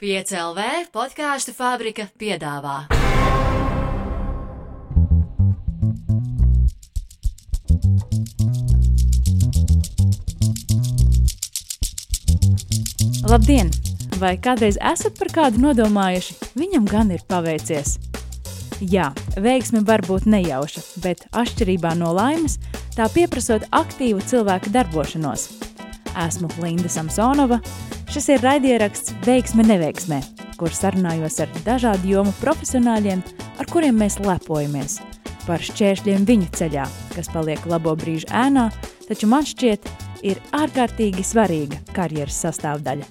5LV podkāstu fabrika piedāvā. Labdien! Vai kādreiz esat par kādu nodomājuši? Viņam gan ir paveicies. Jā, veiksme var būt nejauša, bet atšķirībā no laimes, tā pieprasot aktīvu cilvēku darbošanos. Esmu Linda Samsonova. Šis ir raidieraksts Veiksme neveiksmē, kur sarunājos ar dažādu jomu profesionāļiem, ar kuriem mēs lepojamies. Par šķēršļiem viņu ceļā, kas paliek labo brīžu ēnā, taču man šķiet, ir ārkārtīgi svarīga karjeras sastāvdaļa.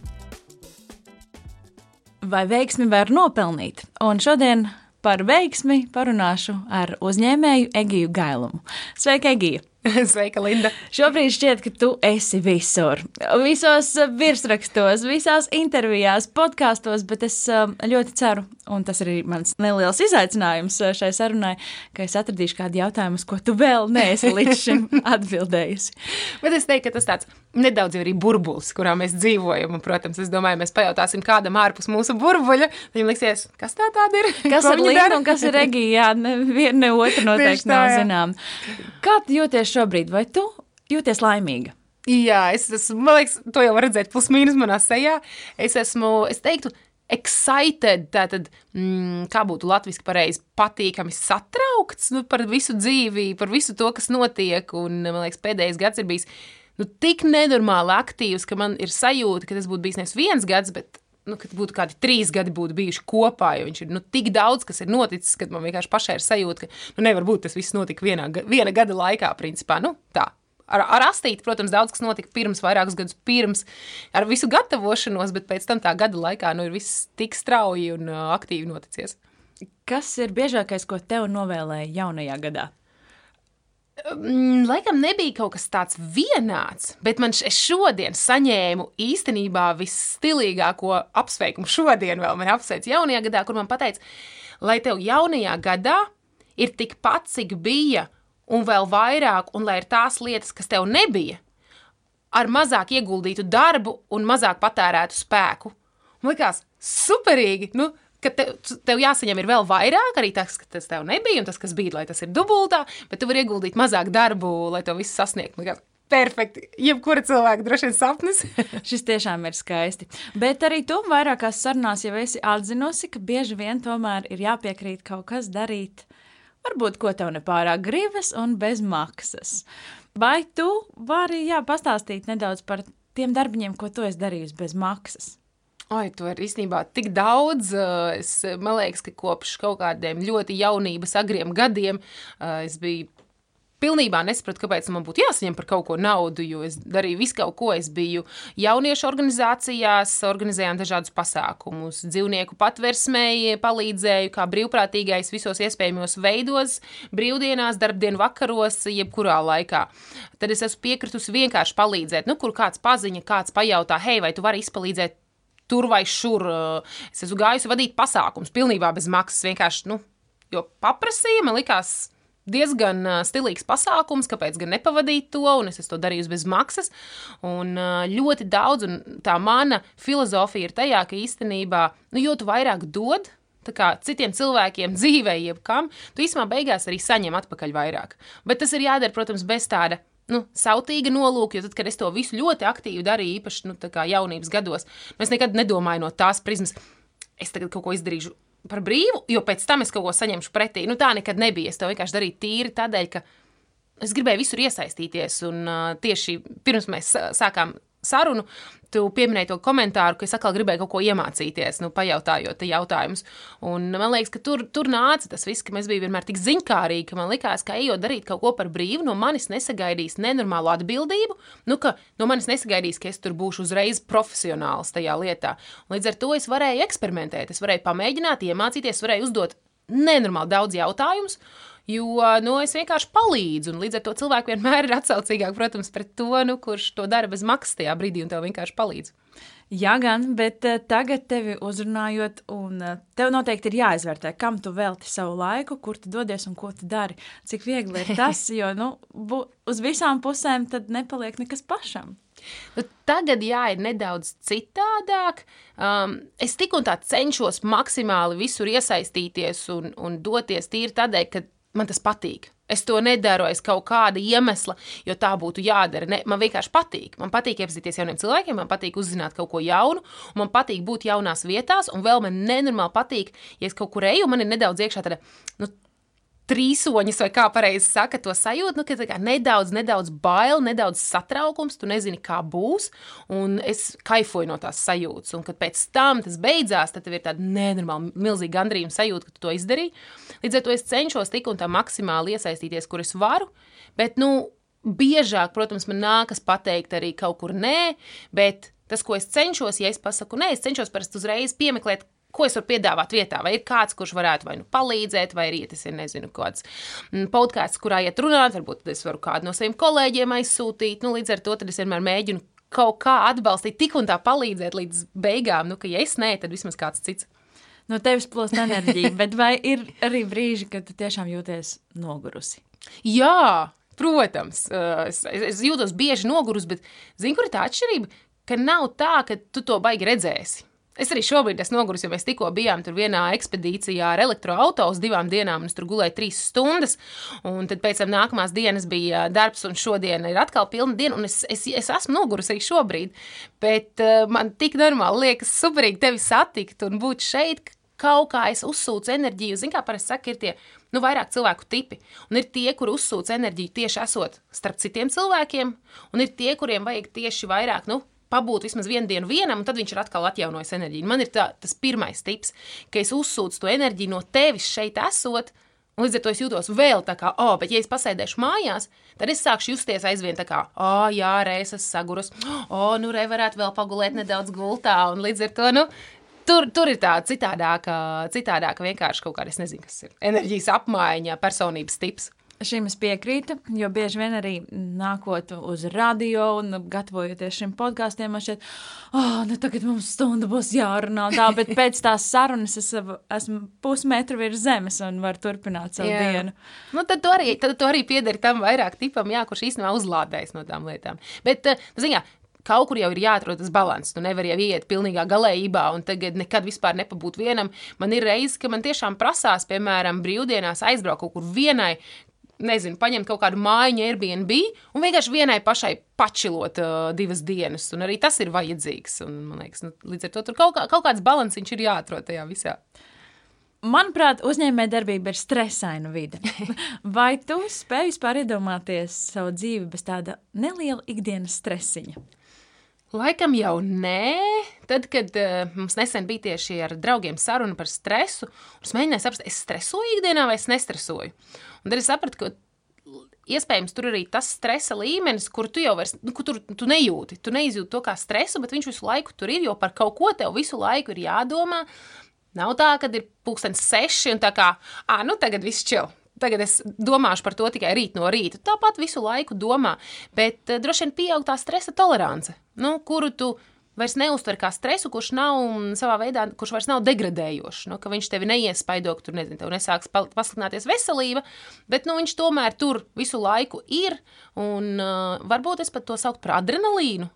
Vai veiksmi var nopelnīt? Un šodien par veiksmi parunāšu ar uzņēmēju Egiju Gailumu. Sveika, Egija! Sveika, Linda! Šobrīd šķiet, ka tu esi visur. Visos virsrakstos, visās intervijās, podkāstos, bet es um, ļoti ceru, un tas arī mans neliels izaicinājums uh, šai sarunai, ka es atradīšu kādu jautājumu, ko tu vēl neesi līdz šim atbildējusi. bet es teiktu, ka tas tāds nedaudz arī burbulis, kurā mēs dzīvojam. Un, protams, es domāju, mēs pajautāsim kādam ārpus mūsu burbuļa. Viņam liksies, kas tā tāda ir? Kas ir Linda un kas ir Regija? Jā, neviena ne otra noteikti nav zinām. Kā tu jūties šobrīd? Vai tu jūties laimīga? Jā, es esmu, man liekas, to jau redzēt plus mīnus manā sejā. Es esmu, es teiktu, excited, tātad, mm, kā būtu latviešu pareizi, patīkami satraukts nu, par visu dzīvi, par visu to, kas notiek. Un, man liekas, pēdējais gads ir bijis nu, tik nenormāli aktīvs, ka man ir sajūta, ka tas būtu bijis nevis viens gads, bet nu, kad būtu kādi trīs gadi būtu bijuši kopā, jo viņš ir nu, tik daudz, kas ir noticis, ka man vienkārši pašai ir sajūta, ka nu, nevar būt tas viss notika vienā, viena gada laikā, principā. Nu, tā. Ar, ar astīti, protams, daudz kas notika pirms, vairākus gadus pirms, ar visu gatavošanos, bet pēc tam tā gada laikā nu, ir viss tik strauji un uh, aktīvi noticies. Kas ir biežākais, ko tev novēlēja jaunajā gadā? Mm, laikam nebija kaut kas tāds vienāds, bet man šodien saņēmu īstenībā visstilīgāko apsveikumu. Šodien vēl man apsveic jaunajā gadā, kur man teica, lai tev jaunajā gadā ir tikpat, cik bija, un vēl vairāk, un lai ir tās lietas, kas tev nebija, ar mazāk ieguldītu darbu un mazāk patērētu spēku. Man liekas, superīgi! Nu, ka tev, tev jāsaņem vēl vairāk, arī tas, ka tas tev nebija, un tas, kas bija, lai tas ir dubultā, bet tu vari ieguldīt mazāk darbu, lai to visu sasniegtu. Perfekti. Jebkura cilvēka droši vien sapnis. Šis tiešām ir skaisti. Bet arī tu vairākās sarunās jau esi atzinusi, ka bieži vien tomēr ir jāpiekrīt kaut kas darīt, varbūt ko tev nepārāk gribas un bez maksas. Vai tu vari jā, pastāstīt nedaudz par tiem darbiņiem, ko tu esi darījusi bez maksas? Oi, to ir īstenībā tik daudz. Eh, es, man liekas, ka kopš kaut kādiem ļoti jaunības, agriem gadiem eh, es biju pilnībā nesapratu, kāpēc man būtu jāsaņem par kaut ko naudu, jo es darīju visu kaut ko. Es biju jauniešu organizācijās, organizējām dažādus pasākumus, dzīvnieku patversmēji, palīdzēju kā brīvprātīgais visos iespējamos veidos, brīvdienās, darbdienu vakaros, jebkurā laikā. Tad es esmu piekritusi vienkārši palīdzēt, nu, kur kāds paziņa, kāds pajautā, hei, vai tu vari izpalīdzēt tur vai šur. Eh, es esmu gājusi vadīt pasākums pilnībā bez maksas. Vienkārši, nu, jo paprasīja, man likās diezgan uh, stilīgs pasākums, kāpēc gan nepavadīt to, un es to darīju bez maksas. Un uh, ļoti daudz, un tā mana filozofija ir tajā, ka īstenībā, nu, jo tu vairāk dod, kā citiem cilvēkiem, dzīvē, jebkam, tu īstenībā beigās arī saņem atpakaļ vairāk. Bet tas ir jādara, protams, bez tāda nu, sautīga nolūka, jo tad, kad es to visu ļoti aktīvi darīju, īpaši nu, jaunības gados, nu, es nekad nedomāju no tās prizmas, es tagad kaut ko izdarīšu par brīvu, jo pēc tam es kaut ko saņemšu pretī. Nu, tā nekad nebija. Es to vienkārši darīju tīri tādēļ, ka es gribēju visur iesaistīties. Un uh, tieši pirms mēs sākām sarunu, tu pieminēji to komentāru, ka es atkal gribēju kaut ko iemācīties, nu, pajautājot jautājumus. Un man liekas, ka tur, tur nāca tas viss, ka mēs bijām vienmēr tik ziņkārīgi, ka man likās, ka ejot darīt kaut ko par brīvu, no manis nesagaidīs nenormālu atbildību, nu, ka no manis nesagaidīs, ka es tur būšu uzreiz profesionāls tajā lietā. Līdz ar to es varēju eksperimentēt, es varēju pamēģināt, iemācīties, varēju uzdot nenormāli daudz jautājumus. Jo nu, es vienkārši palīdzu, un līdz ar to cilvēki vienmēr ir atsaucīgāki, protams, pret to, nu, kurš to dara bez maksas tajā brīdī, un tev vienkārši palīdz. Jā, gan, bet uh, tagad tevi uzrunājot, un uh, tev noteikti ir jāizvērtē, kam tu velti savu laiku, kur tu dodies un ko tu dari. Cik viegli ir tas, jo nu, bu, uz visām pusēm tad nepaliek nekas pašam. Nu, tagad, jā, ir nedaudz citādāk. Um, es tik un tā cenšos maksimāli visur iesaistīties un, un doties tīri tādēļ, ka man tas patīk. Es to nedaru aiz kaut kāda iemesla, jo tā būtu jādara. Ne, man vienkārši patīk. Man patīk iepazīties jauniem cilvēkiem, man patīk uzzināt kaut ko jaunu, man patīk būt jaunās vietās, un vēl man nenormāli patīk, ja es kaut kur eju, man ir nedaudz iekšā tāda. Nu, trīsoņas, vai kā pareizi saka, to sajūtu, nu, ka nedaudz, nedaudz bail, nedaudz satraukums, tu nezini, kā būs, un es kaifoju no tās sajūtas, un kad pēc tam tas beidzās, tad tev ir tāda nenormāla, milzīga gandrījuma sajūta, ka tu to izdarīji. Līdz ar to es cenšos tik un tā maksimāli iesaistīties, kur es varu, bet, nu, biežāk, protams, man nākas pateikt arī kaut kur nē, bet tas, ko es cenšos, ja es pasaku nē, es cenšos parasti uzreiz piemeklēt Ko es varu piedāvāt vietā? Vai ir kāds, kurš varētu vai nu palīdzēt, vai arī tas ir, nezinu, kāds mm, podkāsts, kurā iet runāt, varbūt es varu kādu no saviem kolēģiem aizsūtīt. Nu, līdz ar to es vienmēr mēģinu kaut kā atbalstīt, tik un tā palīdzēt līdz beigām. Nu, ka, ja es nē, tad vismaz kāds cits. No tevis plūst enerģija, bet vai ir arī brīži, kad tu tiešām jūties nogurusi? Jā, protams. Es, es jūtos bieži nogurus, bet zini, kur ir tā atšķirība? Ka nav tā, ka tu to baigi redzēsi. Es arī šobrīd esmu noguris, jo mēs tikko bijām tur vienā ekspedīcijā ar elektroautorātu uz divām dienām, un es tur gulēju trīs stundas. Un tad pēc tam nākamās dienas bija darbs, un šodien ir atkal pilna diena, un es, es, es esmu noguris arī šobrīd. Bet uh, man tik normāli liekas superīgi tevi satikt un būt šeit, kaut kā es uzsūcu enerģiju. Ziniet, kā parasti saka, ir tie nu, vairāk cilvēku tipi. Un ir tie, kur uzsūc enerģiju tieši esot starp citiem cilvēkiem, un ir tie, kuriem vajag tieši vairāk. Nu, pabūt vismaz vienu dienu vienam, un tad viņš ir atkal atjaunojis enerģiju. Man ir tā, tas pirmais tips, ka es uzsūcu to enerģiju no tevis šeit esot. Līdz ar to es jūtos vēl tā kā, oh, bet ja es pasēdēšu mājās, tad es sākšu justies aizvien tā kā, oh, jā, reizes sagurus, oh, nu, re varētu vēl pagulēt nedaudz gultā, un līdz ar to, nu, tur, tur ir tā citādāka, citādāka vienkārši kaut kāda, es nezinu, kas ir enerģijas apmaiņa, personības tips. Šim es piekrītu, jo bieži vien arī nākot uz radio un gatavojoties šim podkāstam, man šķiet, oh, nu tagad mums stunda būs jārunā tā, bet pēc tās sarunas es esmu pusmetru virs zemes un varu turpināt savu jā. dienu. Nu, tad tu arī, tad tu arī piederi tam vairāk tipam, jā, kurš īstenībā uzlādējas no tām lietām. Bet, eh, ziņā, kaut kur jau ir jāatrod tas līdzsvars. Tu nevari jau iet pilnīgā galējībā un tagad nekad vispār nepabūt vienam. Man ir reizes, ka man tiešām prasās, piemēram, brīvdienās aizbraukt kaut kur vienai, nezinu, paņemt kaut kādu mājiņu, Airbnb un vienkārši vienai pašai pačilot uh, divas dienas. Un arī tas ir vajadzīgs. Un, man liekas, nu, līdz ar to tur kaut, kā, kaut kāds balanss ir jāatrod tajā visā. Manuprāt, uzņēmējdarbība ir stresaina vide. Vai tu spēj vispār iedomāties savu dzīvi bez tāda neliela ikdienas stresiņa? Laikam jau nē. Tad, kad uh, mums nesen bija tieši ar draugiem saruna par stresu, es mēģināju saprast, es stresoju ikdienā vai es nestresoju. Un tad es sapratu, ka iespējams tur arī tas stresa līmenis, kur tu jau vairs, nu, tur, tu nejūti. Tu neizjūti to kā stresu, bet viņš visu laiku tur ir, jo par kaut ko tev visu laiku ir jādomā. Nav tā, ka ir pulkstenis seši un tā kā, ah, nu tagad viss čil. Tagad es domāšu par to tikai rīt no rīta. Tāpat visu laiku domā, bet uh, droši vien pieaug tā stresa tolerance, nu, kuru tu vairs neuztver kā stresu, kurš nav savā veidā, kurš vairs nav degradējošs. Nu, viņš tevi neiespaido, ka tur nezinu, tev nesāks pasliktināties veselība, bet nu, viņš tomēr tur visu laiku ir. Un uh, varbūt es pat to saucu par adrenalīnu.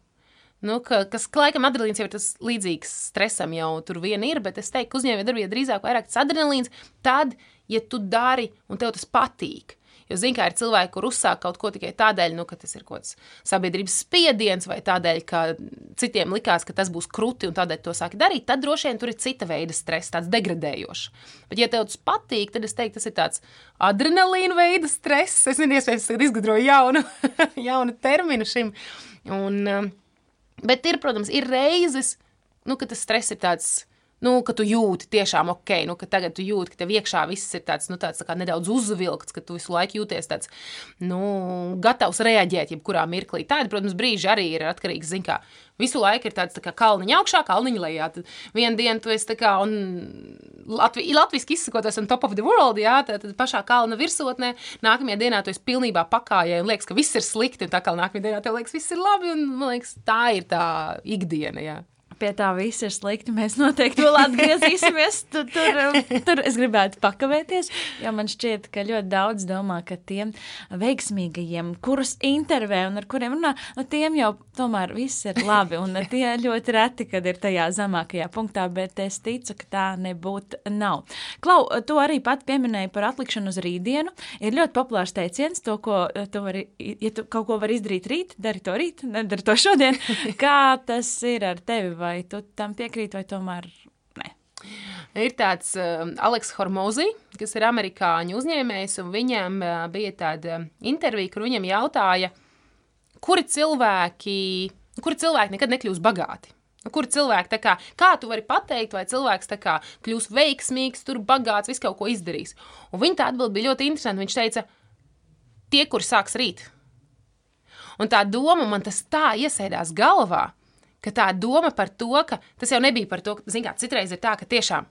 Nu, ka, kas, laikam, adrenalīns jau ir tas līdzīgs stresam, jau tur vien ir, bet es teiktu, ka uzņēmējdarbībā drīzāk vairāk tas adrenalīns, tad, ja tu dari un tev tas patīk. Jo, zināmā mērā, ir cilvēki, kur uzsāk kaut ko tikai tādēļ, nu, ka tas ir kaut kāds sabiedrības spiediens, vai tādēļ, ka citiem likās, ka tas būs krūti un tādēļ to sāki darīt. Tad droši vien tur ir cita veida stress, tāds degradējošs. Bet, ja tev tas patīk, tad es teiktu, tas ir tāds adrenalīna veida stress. Es nezinu, iespējams, ka izgudroju jaunu, jaunu terminu šim. Un, um, bet ir, protams, ir reizes, nu, ka tas stress ir tāds nu, ka tu jūti tiešām ok, nu, ka tagad tu jūti, ka tev iekšā viss ir tāds, nu, tāds tā nedaudz uzvilkts, ka tu visu laiku jūties tāds, nu, gatavs reaģēt jebkurā mirklī. Tādi, protams, brīži arī ir atkarīgi, zin kā, visu laiku ir tāds tā kā kalniņa augšā, kalniņa lejā. Tad vienu dienu tu esi tā kā, un Latvi, latviski izsakoties, on top of the world, jā, tad, pašā kalna virsotnē, nākamajā dienā tu esi pilnībā pakājai un liekas, ka viss ir slikti, un tā kā nākamajā dienā tev liekas, viss ir labi, un man liekas, tā ir tā ikdiena, jā. Pie tā viss ir slikti. Mēs noteikti vēl atgriezīsimies. Tur, tur, tur es gribētu pakavēties, jo man šķiet, ka ļoti daudz domā, ka tiem veiksmīgajiem, kurus intervē un ar kuriem runā, no tiem jau tomēr viss ir labi. Un tie ļoti reti, kad ir tajā zemākajā punktā, bet es ticu, ka tā nebūtu nav. Klau, tu arī pat pieminēji par atlikšanu uz rītdienu. Ir ļoti populārs teiciens, to, ko tu vari, ja tu kaut ko vari izdarīt rīt, dari to rīt, nedari to šodien. Kā tas ir ar tevi? Vai tu tam piekrīti, vai tomēr? Ir tāds uh, Aleks Hormozi, kas ir amerikāņu uzņēmējs, un viņam uh, bija tāda intervija, kur viņam jautāja, kuri cilvēki, kuri cilvēki nekad nekļūs bagāti. Kur cilvēki tā kā, kā tu vari pateikt, vai cilvēks tā kā kļūs veiksmīgs, tur bagāts, visu kaut ko izdarīs. Un viņa tā atbild bija ļoti interesanta. Viņš teica, tie, kur sāks rīt. Un tā doma man tas tā iesēdās galvā, ka tā doma par to, ka tas jau nebija par to, ka, zin kā, citreiz ir tā, ka tiešām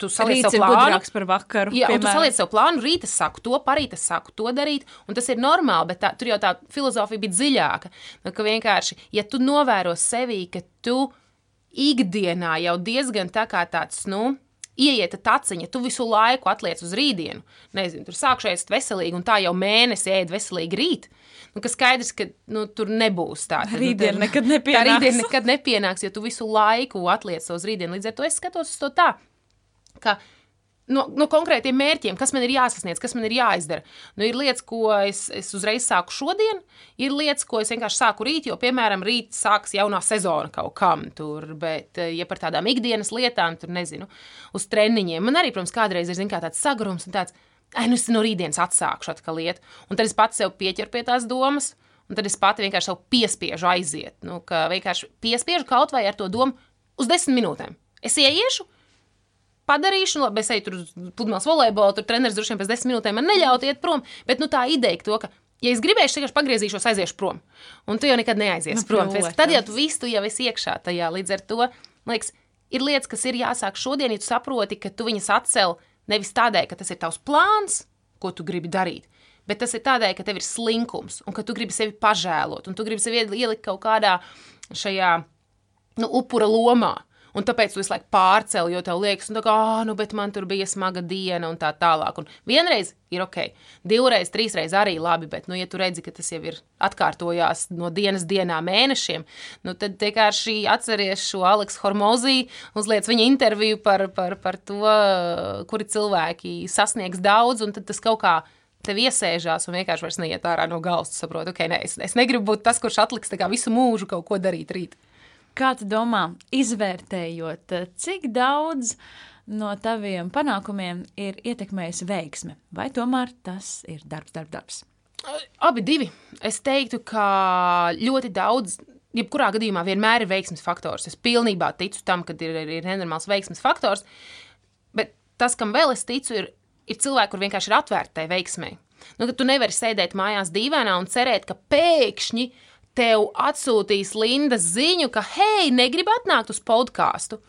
tu saliec savu plānu. par vakaru. Jā, tu saliec savu plānu, rīt es saku to, parīt es saku to darīt, un tas ir normāli, bet tā, tur jau tā filozofija bija dziļāka. Nu, ka vienkārši, ja tu novēro sevi, ka tu ikdienā jau diezgan tā kā tāds, nu, ieiet taciņa, tu visu laiku atliec uz rītdienu. Nezinu, tur sākšu ēst veselīgi, un tā jau mēnesi ēd veselīgi rīt. Nu, kas skaidrs, ka nu, tur nebūs tā. Rītdiena nu, nekad nepienāks. Tā rītdiena nekad nepienāks, jo tu visu laiku atliec uz rītdienu. Līdz ar to es skatos uz to tā, ka no, no konkrētiem mērķiem, kas man ir jāsasniedz, kas man ir jāizdara. Nu, ir lietas, ko es, es uzreiz sāku šodien, ir lietas, ko es vienkārši sāku rīt, jo, piemēram, rīt sāks jaunā sezona kaut kam tur. Bet, eh, ja par tādām ikdienas lietām, tur nezinu, uz treniņiem, man arī, protams, kādreiz ir kā, tāds sagrums un tāds. Ai, nu es no rītdienas atsākšu atkal lietu. Un tad es pats sev pieķeru pie tās domas, un tad es pati vienkārši sev piespiežu aiziet. Nu, ka vienkārši piespiežu kaut vai ar to domu uz desmit minūtēm. Es ieiešu, padarīšu, nu, labi, es eju tur uz pludmales volejbolu, tur treneris droši vien pēc desmit minūtēm man neļaut iet prom, bet nu, tā ideja to, ka, ja es gribēšu, vienkārši pagriezīšos, aiziešu prom. Un tu jau nekad neaizies nu, prom. Protams. Tad jau tu visu tu jau esi iekšā tajā. Līdz ar to, liekas, ir lietas, kas ir jāsāk šodien, ja tu saproti, ka tu viņas atcel nevis tādēļ, ka tas ir tavs plāns, ko tu gribi darīt, bet tas ir tādēļ, ka tev ir slinkums un ka tu gribi sevi pažēlot un tu gribi sevi ielikt kaut kādā šajā nu, upura lomā. Un tāpēc tu visu laiku pārcēli, jo tev liekas, nu, kā, ah, nu, bet man tur bija smaga diena un tā tālāk. Un vienreiz ir ok, divreiz, trīsreiz arī labi, bet, nu, ja tu redzi, ka tas jau ir atkārtojās no dienas dienā mēnešiem, nu, tad vienkārši atceries šo Aleksu Hormozī, uzliec viņa interviju par, par, par to, kuri cilvēki sasniegs daudz, un tad tas kaut kā tev iesēžās un vienkārši vairs neiet ārā no galvas. Tu saproti, ok, nē, es, es negribu būt tas, kurš atliks visu mūžu kaut ko darīt rīt. Kā tu domā, izvērtējot, cik daudz no taviem panākumiem ir ietekmējis veiksme, vai tomēr tas ir darbs, darbs, darbs? Abi divi. Es teiktu, ka ļoti daudz, jebkurā gadījumā, vienmēr ir veiksmes faktors. Es pilnībā ticu tam, ka ir, ir nenormāls veiksmes faktors, bet tas, kam vēl es ticu, ir, ir cilvēki, kur vienkārši ir atvērti tai veiksmei. Nu, tu nevari sēdēt mājās dīvainā un cerēt, ka pēkšņi uh, tev atsūtīs Linda ziņu, ka, hei, negribi atnākt uz podkāstu.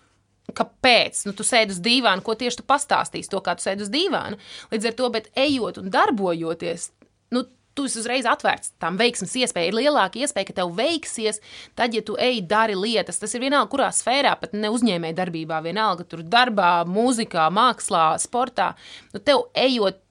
Kāpēc? Nu, tu sēdi uz dīvāna, ko tieši tu pastāstīsi, to, kā tu sēdi uz dīvāna. Līdz ar to, bet ejot un darbojoties, nu, tu esi uzreiz atvērts tam veiksmes iespējai. Ir lielāka iespēja, ka tev veiksies, tad, ja tu ej, dari lietas. Tas ir vienalga, kurā sfērā, pat ne uzņēmē darbībā, vienalga, tur darbā, mūzikā, mākslā, sportā. Nu, tev ejot,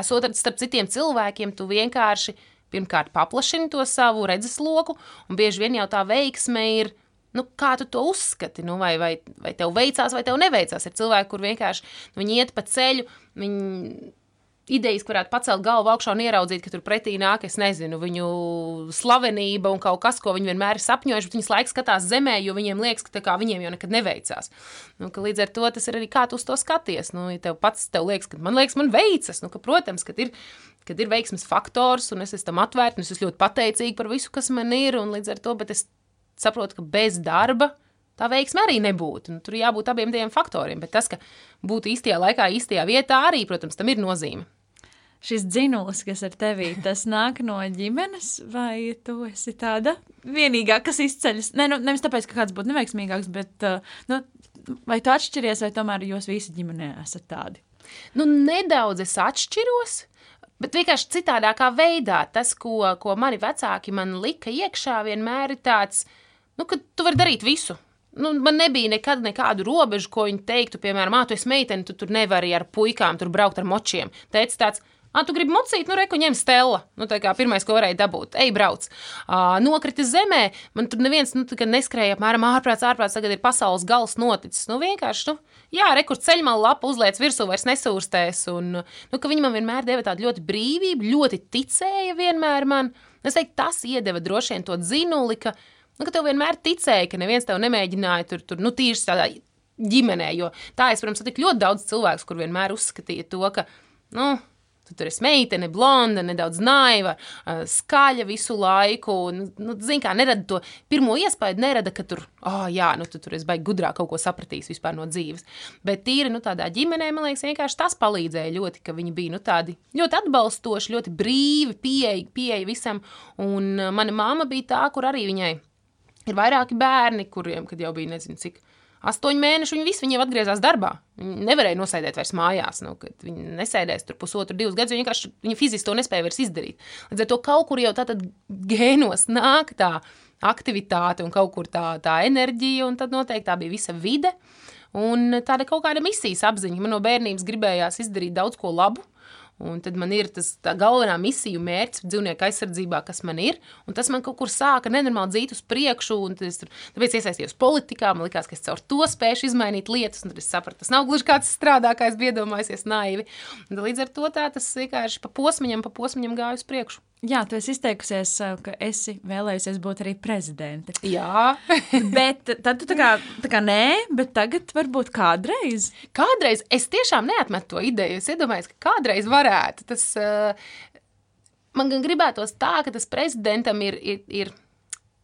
esot starp citiem cilvēkiem, tu vienkārši pirmkārt paplašini to savu redzesloku, un bieži vien jau tā veiksme ir. Nu, kā tu to uzskati? Nu, vai, vai, vai tev veicās, vai tev neveicās? Ir cilvēki, kur vienkārši nu, viņi iet pa ceļu, viņi idejas, ka varētu pacelt galvu augšā un ieraudzīt, ka tur pretī nāk, es nezinu, viņu slavenība un kaut kas, ko viņi vienmēr ir sapņojuši, bet viņas laiks skatās zemē, jo viņiem liekas, ka kā, viņiem jau nekad neveicās. Nu, līdz ar to tas ir arī kā tu uz to skaties. Nu, ja tev pats tev liekas, ka man liekas, man veicas, nu, ka, protams, ka ir kad ir veiksmes faktors, un es esmu tam atvērta, un es esmu ļoti pateicīga par visu, kas man ir, līdz ar to, es saprotu, ka bez darba tā veiksme arī nebūtu. Nu, tur jābūt abiem tiem faktoriem, bet tas, ka būt īstajā laikā, īstajā vietā, arī, protams, tam ir nozīme. Šis dzinulis, kas ir tevī, tas nāk no ģimenes, vai tu esi tāda vienīgā, kas izceļas? Ne, nu, nevis tāpēc, ka kāds būtu neveiksmīgāks, bet uh, nu, vai tu atšķiries, vai tomēr jūs visi ģimenē esat tādi? Nu, nedaudz es atšķiros, Bet vienkārši citādākā veidā tas, ko, ko mani vecāki man lika iekšā, vienmēr ir tāds, nu, ka tu vari darīt visu. Nu, man nebija nekad nekādu robežu, ko viņi teiktu, piemēram, ah, tu esi meitene, tu tur nevari ar puikām tur braukt ar močiem. Teicis tāds, Ah, tu gribi mocīt, nu, reku ņem stela. Nu, tā kā pirmais, ko varēja dabūt, ej, brauc. Uh, nokrita zemē, man tur neviens nu, neskrēja apmēram ārprāts, ārprāts, tagad ir pasaules gals noticis. Nu, vienkārši, nu, jā, rekur ceļmala lapa uzliec virsū, vairs nesūrstēs. Un, nu, ka viņi man vienmēr deva tādu ļoti brīvību, ļoti ticēja vienmēr man. Es teiktu, tas iedeva droši vien to dzinuli, ka, nu, ka tev vienmēr ticēja, ka neviens tev nemēģināja tur, tur nu, tīši tādā ģimenē. Jo tā es, protams, satiku ļoti daudz cilvēku, kur vienmēr uzskatīja to, ka, nu, Tu tur esi meitene, blonda, nedaudz naiva, skaļa visu laiku. Nu, nu, Zini, kā nerada to pirmo iespēju, nerada, ka tur, oh, jā, nu, tu tur esi baigi gudrāk kaut ko sapratījis vispār no dzīves. Bet tīri nu, tādā ģimenē, man liekas, vienkārši tas palīdzēja ļoti, ka viņi bija nu, tādi ļoti atbalstoši, ļoti brīvi, pieeja, pieeja visam. Un mana mamma bija tā, kur arī viņai ir vairāki bērni, kuriem, kad jau bija nezinu cik astoņi mēneši, viņi visi viņiem atgriezās darbā. Viņi nevarēja nosēdēt vairs mājās. Nu, viņi nesēdēs tur pusotru, divus gadus. Viņi vienkārši viņi fiziski to nespēja vairs izdarīt. Līdz ar to kaut kur jau tādā gēnos nāk tā aktivitāte un kaut kur tā, tā enerģija, un tad noteikti tā bija visa vide. Un tāda kaut kāda misijas apziņa. Man no bērnības gribējās izdarīt daudz ko labu, Un tad man ir tas galvenā misija, mērķis dzīvnieku aizsardzībā, kas man ir. Un tas man kaut kur sāka nenormāli dzīt uz priekšu. Es tur, tāpēc iesaistījos politikā. Man liekas, ka es caur to spēšu izmainīt lietas. Tad es sapratu, tas nav gluži kāds strādā, kā es biju iedomājies, naivi. Un līdz ar to tā, tas vienkārši pa posmiņam, pa posmiņam gāja uz priekšu. Jā, tu esi izteikusies, ka esi vēlējusies būt arī prezidente. Jā, bet tad tu tā kā, tā kā nē, bet tagad varbūt kādreiz. Kādreiz es tiešām neatmetu to ideju. Es iedomājos, ka kādreiz varētu. Tas, uh, man gan gribētos tā, ka tas prezidentam ir. ir, ir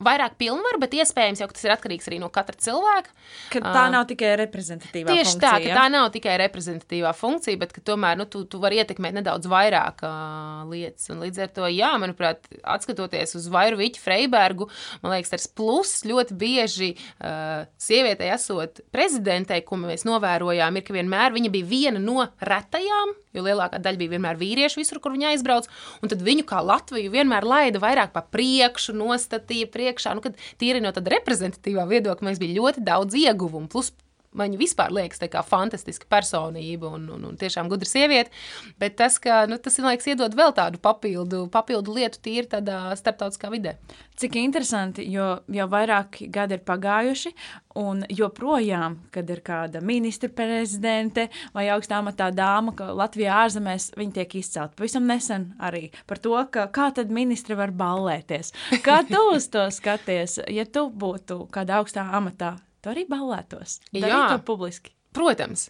vairāk pilnvaru, bet iespējams jau tas ir atkarīgs arī no katra cilvēka. Ka tā nav tikai reprezentatīvā tieši funkcija. Tieši tā, ka tā nav tikai reprezentatīvā funkcija, bet tomēr nu, tu, tu vari ietekmēt nedaudz vairāk uh, lietas. Un līdz ar to, jā, manuprāt, atskatoties uz Vairu Viķu Freibergu, man liekas, tas plus ļoti bieži uh, sievietei esot prezidentei, ko mēs novērojām, ir, ka vienmēr viņa bija viena no retajām jo lielākā daļa bija vienmēr vīrieši visur, kur viņi aizbrauc. Un tad viņu kā Latviju vienmēr laida vairāk pa priekšu, nostatīja priekšā. Nu, tīri no tāda reprezentatīvā viedokļa mums bija ļoti daudz ieguvumu. Plus Man vispār liekas, tā kā fantastiska personība un, un, un tiešām gudra sieviete. Bet tas, ka, nu, tas liekas, iedod vēl tādu papildu, papildu lietu tīri tādā starptautiskā vidē. Cik interesanti, jo jau vairāki gadi ir pagājuši, un joprojām, kad ir kāda ministra prezidente vai augstā amatā dāma, ka Latvijā ārzemēs viņi tiek izcelti. Pavisam nesen arī par to, ka kā tad ministri var ballēties. Kā tu uz to skaties, ja tu būtu kādā augstā amatā? Tu arī ballētos. Jā, to publiski. Protams,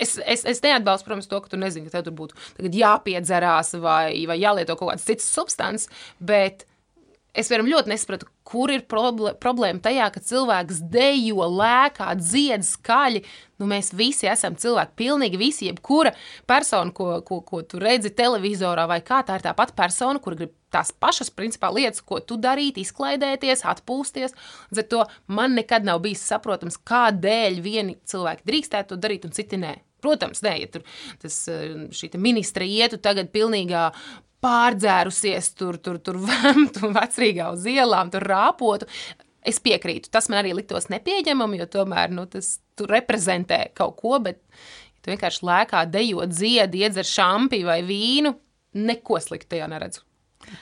es, es, es neatbalstu, protams, to, ka tu nezini, ka tev tur būtu jāpiedzerās vai, vai jālieto kaut kāds cits substants, bet es varam ļoti nesapratu, kur ir problēma tajā, ka cilvēks dejo, lēkā, dzied skaļi. Nu, mēs visi esam cilvēki, pilnīgi visi. Jebkura persona, ko, ko, ko tu redzi televizorā, vai kā tā ir tā pati persona, kur grib tās pašas principā, lietas, ko tu darīt, izklaidēties, atpūsties. Līdz ar to man nekad nav bijis saprotams, kādēļ vieni cilvēki drīkstētu to darīt un citi nē. Protams, nē, ja tur tas, eh, šī ministra ietu tagad pilnīgā pārdzērusies, tur, tur, tur vēmtu vecrīgā uz ielām, tur rāpotu. Es piekrītu, tas man arī liktos nepieņemami, jo tomēr nu, tas reprezentē kaut ko, bet ja tu vienkārši lēkā, dejot, dziedi, iedzer šampi vai vīnu, neko sliktu tajā neredzu.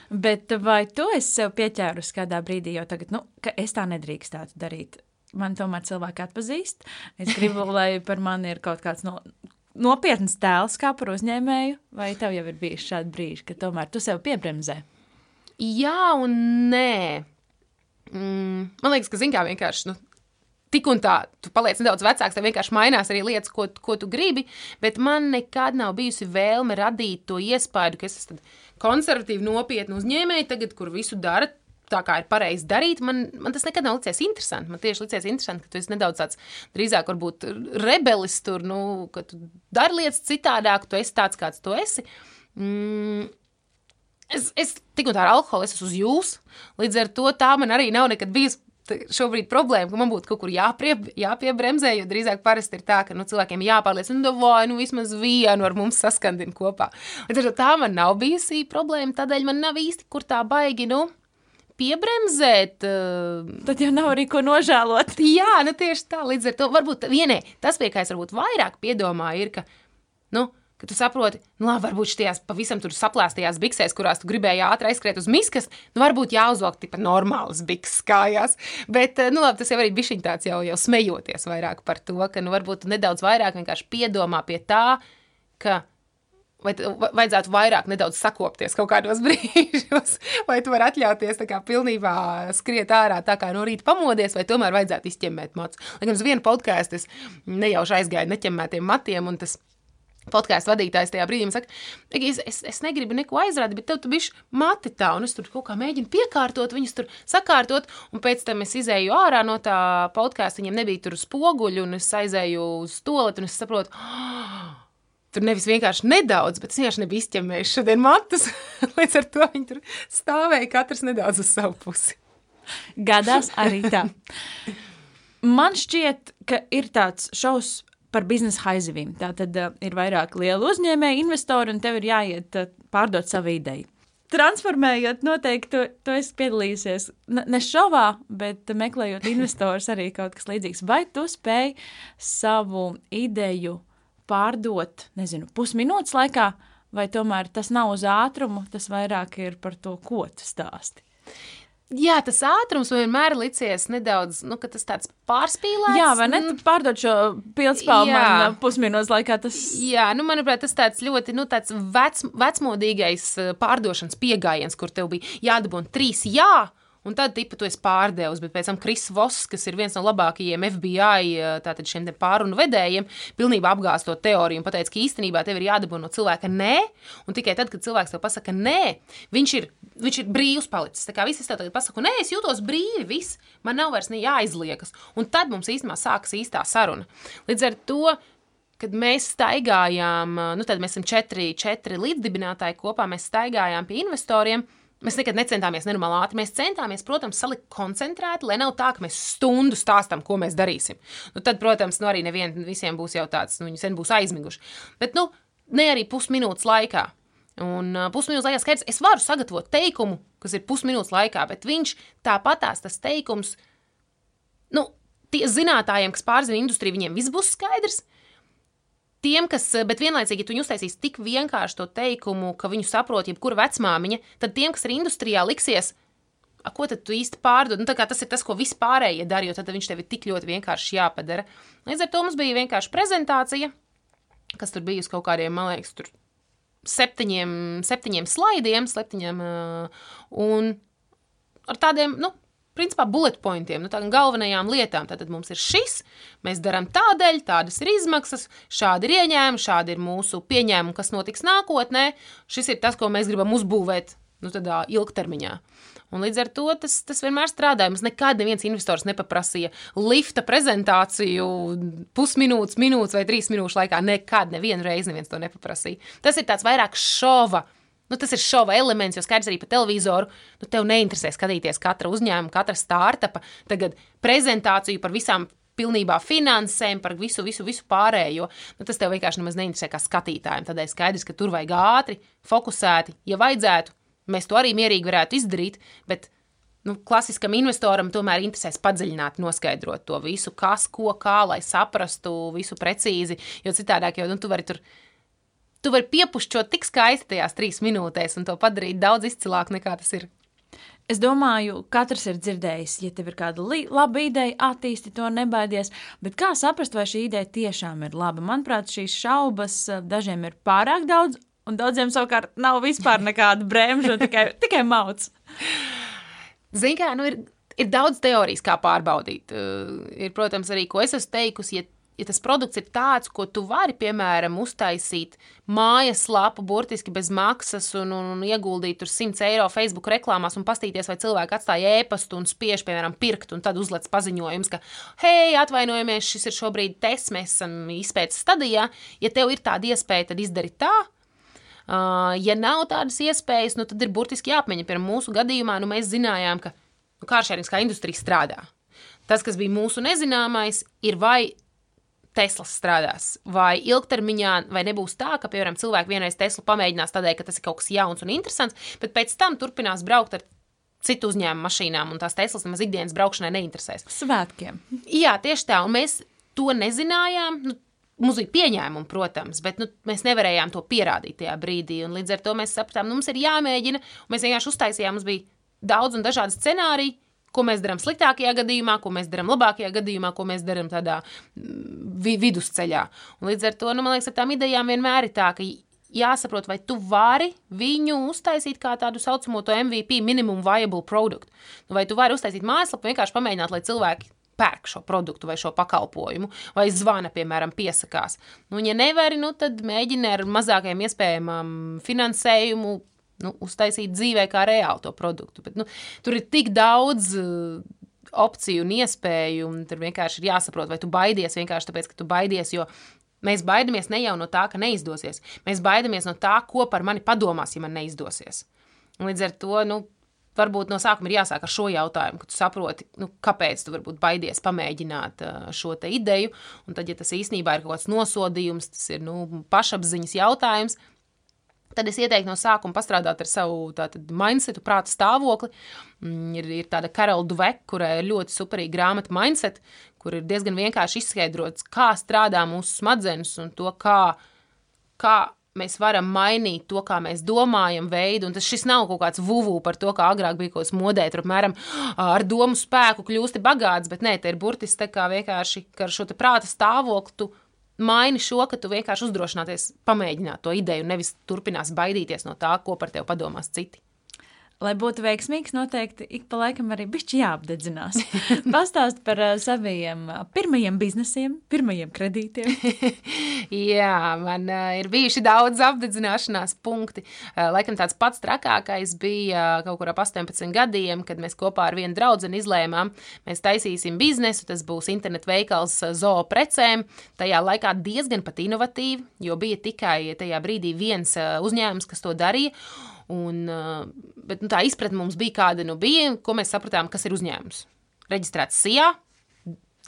Bet vai tu esi sev pieķērus kādā brīdī, jau tagad, nu, ka es tā nedrīkstētu darīt? Man tomēr cilvēki atpazīst. Es gribu, lai par mani ir kaut kāds no, nopietns tēls kā par uzņēmēju, vai tev jau ir bijis šādi brīži, ka tomēr tu sev piebremzē? Jā un nē. Mm, man liekas, ka zini, kā vienkārši. Nu, Tik un tā, tu paliec nedaudz vecāks, tev vienkārši mainās arī lietas, ko, ko tu gribi. Bet man nekad nav bijusi vēlme radīt to iespēju, ka es esmu konservatīvi nopietni uzņēmēji, tagad, kur visu dara tā kā ir pareizi darīt, man, man tas nekad nav licies interesanti. Man tieši licies interesanti, ka tu esi nedaudz tāds drīzāk, varbūt rebelis tur, nu, ka tu dari lietas citādāk, tu esi tāds, kāds tu esi. Mm. Es, es tik un tā ar alkoholu esmu uz jums, līdz ar to tā man arī nav nekad bijusi šobrīd problēma, ka man būtu kaut kur jāprie, jāpiebremzē, jo drīzāk parasti ir tā, ka nu, cilvēkiem jāpārliecina, nu, vai nu vismaz vienu ar mums saskandina kopā. Līdz ar to tā man nav bijusi problēma, tādēļ man nav īsti kur tā baigi, nu, piebremzēt. Uh, Tad jau nav arī ko nožēlot. jā, nu tieši tā, līdz ar to varbūt vienē, tas, pie kā es varbūt vairāk piedomāju, ir, ka, nu, ka tu saproti, nu, labi, varbūt šajās pavisam tur saplāstajās biksēs, kurās tu gribēji ātri aizskriet uz miskas, nu, varbūt jāuzvelk tipa normālas bikses kājās. Bet, eh, nu, labi, tas jau arī bija tāds jau, jau smejoties vairāk par to, ka, nu, varbūt nedaudz vairāk vienkārši piedomā pie tā, ka vai vajadzētu vairāk nedaudz sakopties kaut kādos brīžos, vai tu vari atļauties tā kā pilnībā skriet ārā tā kā no rīta pamodies, vai tomēr vajadzētu izķemmēt matus. Lai gan uz vienu podkāstu es nejauši aizgāju neķemmētiem matiem, un tas podkāstu vadītājs tajā brīdī saka, "Egi, es, es, es negribu neko aizrādīt, bet tev tu bišķi mati tā, un es tur kaut kā mēģinu piekārtot, viņus tur sakārtot, un pēc tam es izēju ārā no tā podkāsta, viņiem nebija tur spoguļu, un es aizēju uz stoleti, un es saprotu, Tur nevis vienkārši nedaudz, bet es vienkārši nebiju izķemmējis šodien matus. Līdz ar to viņi tur stāvēja katrs nedaudz uz savu pusi. Gadās arī tā. Man šķiet, ka ir tāds šaus par biznesa haizivīm. Tā tad uh, ir vairāk lielu uzņēmēju, investoru, un tev ir jāiet uh, pārdot savu ideju. Transformējot, noteikti tu, tu esi piedalījusies ne šovā, bet meklējot investorus arī kaut kas līdzīgs. Vai tu spēj savu ideju pārdot, nezinu, pusminūtes laikā, vai tomēr tas nav uz ātrumu, tas vairāk ir par to, ko tu stāsti? Jā, tas ātrums vienmēr licies nedaudz, nu, ka tas tāds pārspīlēts. Jā, vai ne? Tu pārdod šo man uh, pusminūtes laikā. Tas... Jā, nu, manuprāt, tas tāds ļoti nu, tāds vec, vecmodīgais eh, pārdošanas pieejams, kur tev bija jādabūna trīs jā. Un tad, tipa, tu esi pārdevis, bet pēc tam Kris Voss, kas ir viens no labākajiem FBI eh, pārunu vedējiem, pilnībā apgāz to teoriju un pateica, ka īstenībā tev ir jādabūna no cilvēka nē, un tikai tad, kad cilvēks tev pasaka nē, viņš ir, viņš ir brīvs palicis. Tā kā viss tev tagad pasaka, nē, es jūtos brīvi, viss, man nav vairs ne jāizliekas. Un tad mums īstenībā sākas īstā saruna. Līdz ar to kad mēs staigājām, nu tad mēs esam četri, četri līdzdibinātāji kopā, mēs staigājām pie investoriem. Mēs nekad necentāmies nenormāli ātri. Mēs centāmies, protams, salikt koncentrēti, lai nav tā, ka mēs stundu stāstām, ko mēs darīsim. Nu, tad, protams, nu, arī nevien, visiem būs jau tāds, nu, viņi sen būs aizmiguši. Bet, nu, ne arī pusminūtes laikā. Un uh, pusminūtes laikā skaidrs, es varu sagatavot teikumu, kas ir pusminūtes laikā, bet viņš tāpatās tas teikums, nu, tie zinātājiem, kas pārzina industriju, viņiem viss būs skaidrs. Tiem, kas, bet vienlaicīgi, ja viņi uztaisīs tik vienkārši to teikumu, ka viņu saprot jebkura vecmāmiņa, tad tiem, kas ir industrijā, liksies, a, ko tad tu īsti pārdod? Nu, tas ir tas, ko vispārējie dara, jo tad viņš tev ir tik ļoti vienkārši jāpadara. Līdz ar to mums bija vienkārši prezentācija, kas tur bija uz kaut kādiem, man liekas, tur septiņiem, septiņiem slaidiem, septiņiem, uh, un ar tādiem, nu, principā, bullet pointiem, nu, tādām galvenajām lietām. Tad mums ir šis, mēs darām tādēļ, tādas ir izmaksas, šādi ir ieņēmumi, šādi ir mūsu pieņēmumi, kas notiks nākotnē. Šis ir tas, ko mēs gribam uzbūvēt nu, tādā ilgtermiņā. Un līdz ar to tas, tas vienmēr strādāja. Mums nekad neviens investors nepaprasīja lifta prezentāciju pusminūtes, minūtes vai trīs minūšu laikā. Nekad, nevienu reizi neviens to nepaprasīja. Tas ir tāds vairāk šova. Nu, tas ir šova elements, jo skaidrs arī par televizoru. Nu, tev neinteresē skatīties katra uzņēmuma, katra startupa, tagad prezentāciju par visām pilnībā finansēm, par visu, visu, visu pārējo. Nu, tas tev vienkārši nemaz neinteresē kā skatītājiem. Tādēļ skaidrs, ka tur vajag ātri, fokusēti, ja vajadzētu. Mēs to arī mierīgi varētu izdarīt, bet nu, klasiskam investoram tomēr interesēs padziļināt, noskaidrot to visu, kas, ko, kā, lai saprastu visu precīzi. Jo citādāk, jau nu, tu vari tur. Tu vari piepušķot tik skaisti tajās trīs minūtēs un to padarīt daudz izcilāku nekā tas ir. Es domāju, katrs ir dzirdējis, ja tev ir kāda laba ideja, attīsti to, nebaidies. Bet kā saprast, vai šī ideja tiešām ir laba? Manuprāt, šīs šaubas eh, dažiem ir pārāk daudz, un daudziem savukārt nav vispār nekāda bremža, tikai, tikai mauts. Ziniet, kā nu ir, ir daudz teorijas, kā pārbaudīt. Uh, ir, protams, arī ko es esmu teikusi. Ja, ja tas produkts ir tāds, ko tu vari, piemēram, uztaisīt mājaslapu, burtiski bez maksas, un, un, un ieguldīt tur 100 eiro Facebook reklāmās, un paskatīties, vai cilvēki atstāja ēpastu un spiež, piemēram, pirkt, un tad uzliek paziņojums, ka, hei, atvainojamies, šis ir šobrīd tests, mēs esam izpētes stadijā. Ja tev ir tāda iespēja, tad izdari tā. Ja nav tādas iespējas, nu, tad ir burtiski jāapmeņa. Piemēram, mūsu gadījumā nu, mēs zinājām, ka nu, kāršērings kā industrija strādā. Tas, kas bija mūsu nezināmais, ir vai Tesla strādās, vai ilgtermiņā, vai nebūs tā, ka, piemēram, cilvēki vienreiz Teslu pamēģinās tādēļ, ka tas ir kaut kas jauns un interesants, bet pēc tam turpinās braukt ar citu uzņēmumu mašīnām, un tās Teslas nemaz ikdienas braukšanai neinteresēs. Svētkiem. Jā, tieši tā, un mēs to nezinājām. Nu, Mums bija pieņēmumi, protams, bet nu, mēs nevarējām to pierādīt tajā brīdī. Līdz ar to mēs sapratām, nu, mums ir jāmēģina. Mēs vienkārši uztaisījām, mums bija daudz un dažādi scenāriji, ko mēs darām sliktākajā gadījumā, ko mēs darām labākajā gadījumā, ko mēs darām tādā vi vidusceļā. Un līdz ar to, nu, man liekas, ar tām idejām vienmēr ir tā, ka jāsaprot, vai tu vari viņu uztaisīt kā tādu saucamo MVP, minimum viable product. Nu, vai tu vari uztaisīt mājaslapu, vienkārši pamēģināt, lai cilvēki pērk šo produktu vai šo pakalpojumu, vai zvana, piemēram, piesakās. Nu, ja nevari, nu, tad mēģini ar mazākajiem iespējamām finansējumu nu, uztaisīt dzīvē kā reāli to produktu. Bet, nu, tur ir tik daudz uh, opciju un iespēju, un tur vienkārši ir jāsaprot, vai tu baidies vienkārši tāpēc, ka tu baidies, jo Mēs baidāmies ne jau no tā, ka neizdosies. Mēs baidāmies no tā, ko par mani padomās, ja man neizdosies. Līdz ar to nu, varbūt no sākuma ir jāsāk ar šo jautājumu, ka tu saproti, nu, kāpēc tu varbūt baidies pamēģināt šo ideju. Un tad, ja tas īstenībā ir kaut kāds nosodījums, tas ir nu, pašapziņas jautājums. Tad es ieteiktu no sākuma pastrādāt ar savu tātad, mindsetu, prāta stāvokli. Mm, ir, ir tāda Karola Duveka, kurai ir ļoti superīga grāmata Mindset, kur ir diezgan vienkārši izskaidrots, kā strādā mūsu smadzenes un to, kā, kā mēs varam mainīt to, kā mēs domājam, veidu. Tas šis nav kaut kāds vuvu par to, kā agrāk bija kaut kas modē, tur apmēram ar domu spēku kļūsti bagāts, bet nē, te ir burtiski tā kā vienkārši ar šo prāta stāvokli. Maini šo, ka tu vienkārši uzdrošināties pamēģināt to ideju, nevis turpinās baidīties no tā, ko par tevi padomās citi. Lai būtu veiksmīgs, noteikti ik pa laikam arī bišķi jāapdedzinās. Pastāst par uh, saviem pirmajiem biznesiem, pirmajiem kredītiem. Jā, man uh, ir bijuši daudz apdedzināšanās punkti. Uh, laikam tāds pats trakākais bija uh, kaut kur ap 18 gadiem, kad mēs kopā ar vienu draugu izlēmām, mēs taisīsim biznesu, tas būs internetu veikals zoo precēm. Tajā laikā diezgan pat inovatīvi, jo bija tikai tajā brīdī viens uzņēmums, kas to darīja. Un, bet, nu, tā izpratne mums bija kāda, nu, bija, ko mēs sapratām, kas ir uzņēmums. Reģistrēts SIA,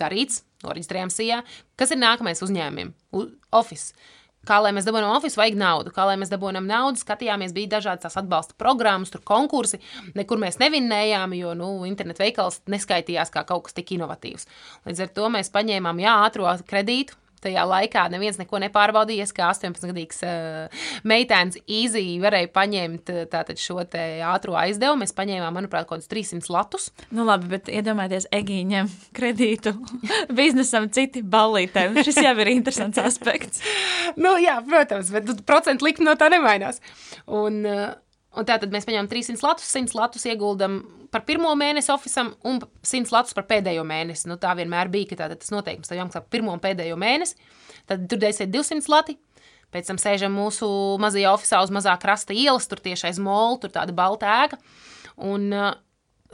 darīts, noreģistrējām SIA. Kas ir nākamais uzņēmumiem? Office. Kā lai mēs dabūjam oficiālu, vajag naudu. Kā lai mēs dabūjam naudu, skatījāmies, bija dažādas tās atbalsta programmas, tur konkursi. Nekur mēs nevinnējām, jo nu, internetu veikals neskaitījās kā kaut kas tik inovatīvs. Līdz ar to mēs paņēmām jā, ātrā kredītu, tajā laikā neviens neko nepārbaudījies, kā 18-gadīgs uh, meitēns īzī varēja paņemt uh, tātad šo te ātro aizdevumu. Mēs paņēmām, manuprāt, kaut kādus 300 latus. Nu labi, bet iedomājieties, Egīņam kredītu biznesam citi ballītēm. Šis jau ir interesants aspekts. nu jā, protams, bet procentu likme no tā nemainās. Un, uh, Un tātad mēs paņēmām 300 latus, 100 latus ieguldam par pirmo mēnesi oficiālam un 100 latus par pēdējo mēnesi. Nu, tā vienmēr bija, ka tas noteikums tev jāmaksā par pirmo un pēdējo mēnesi. Tad tur dēsiet 200 lati. Pēc tam sēžam mūsu mazajā oficiālā uz mazā krasta ielas, tur tieši aiz molu, tur tāda balta ēka. Un uh,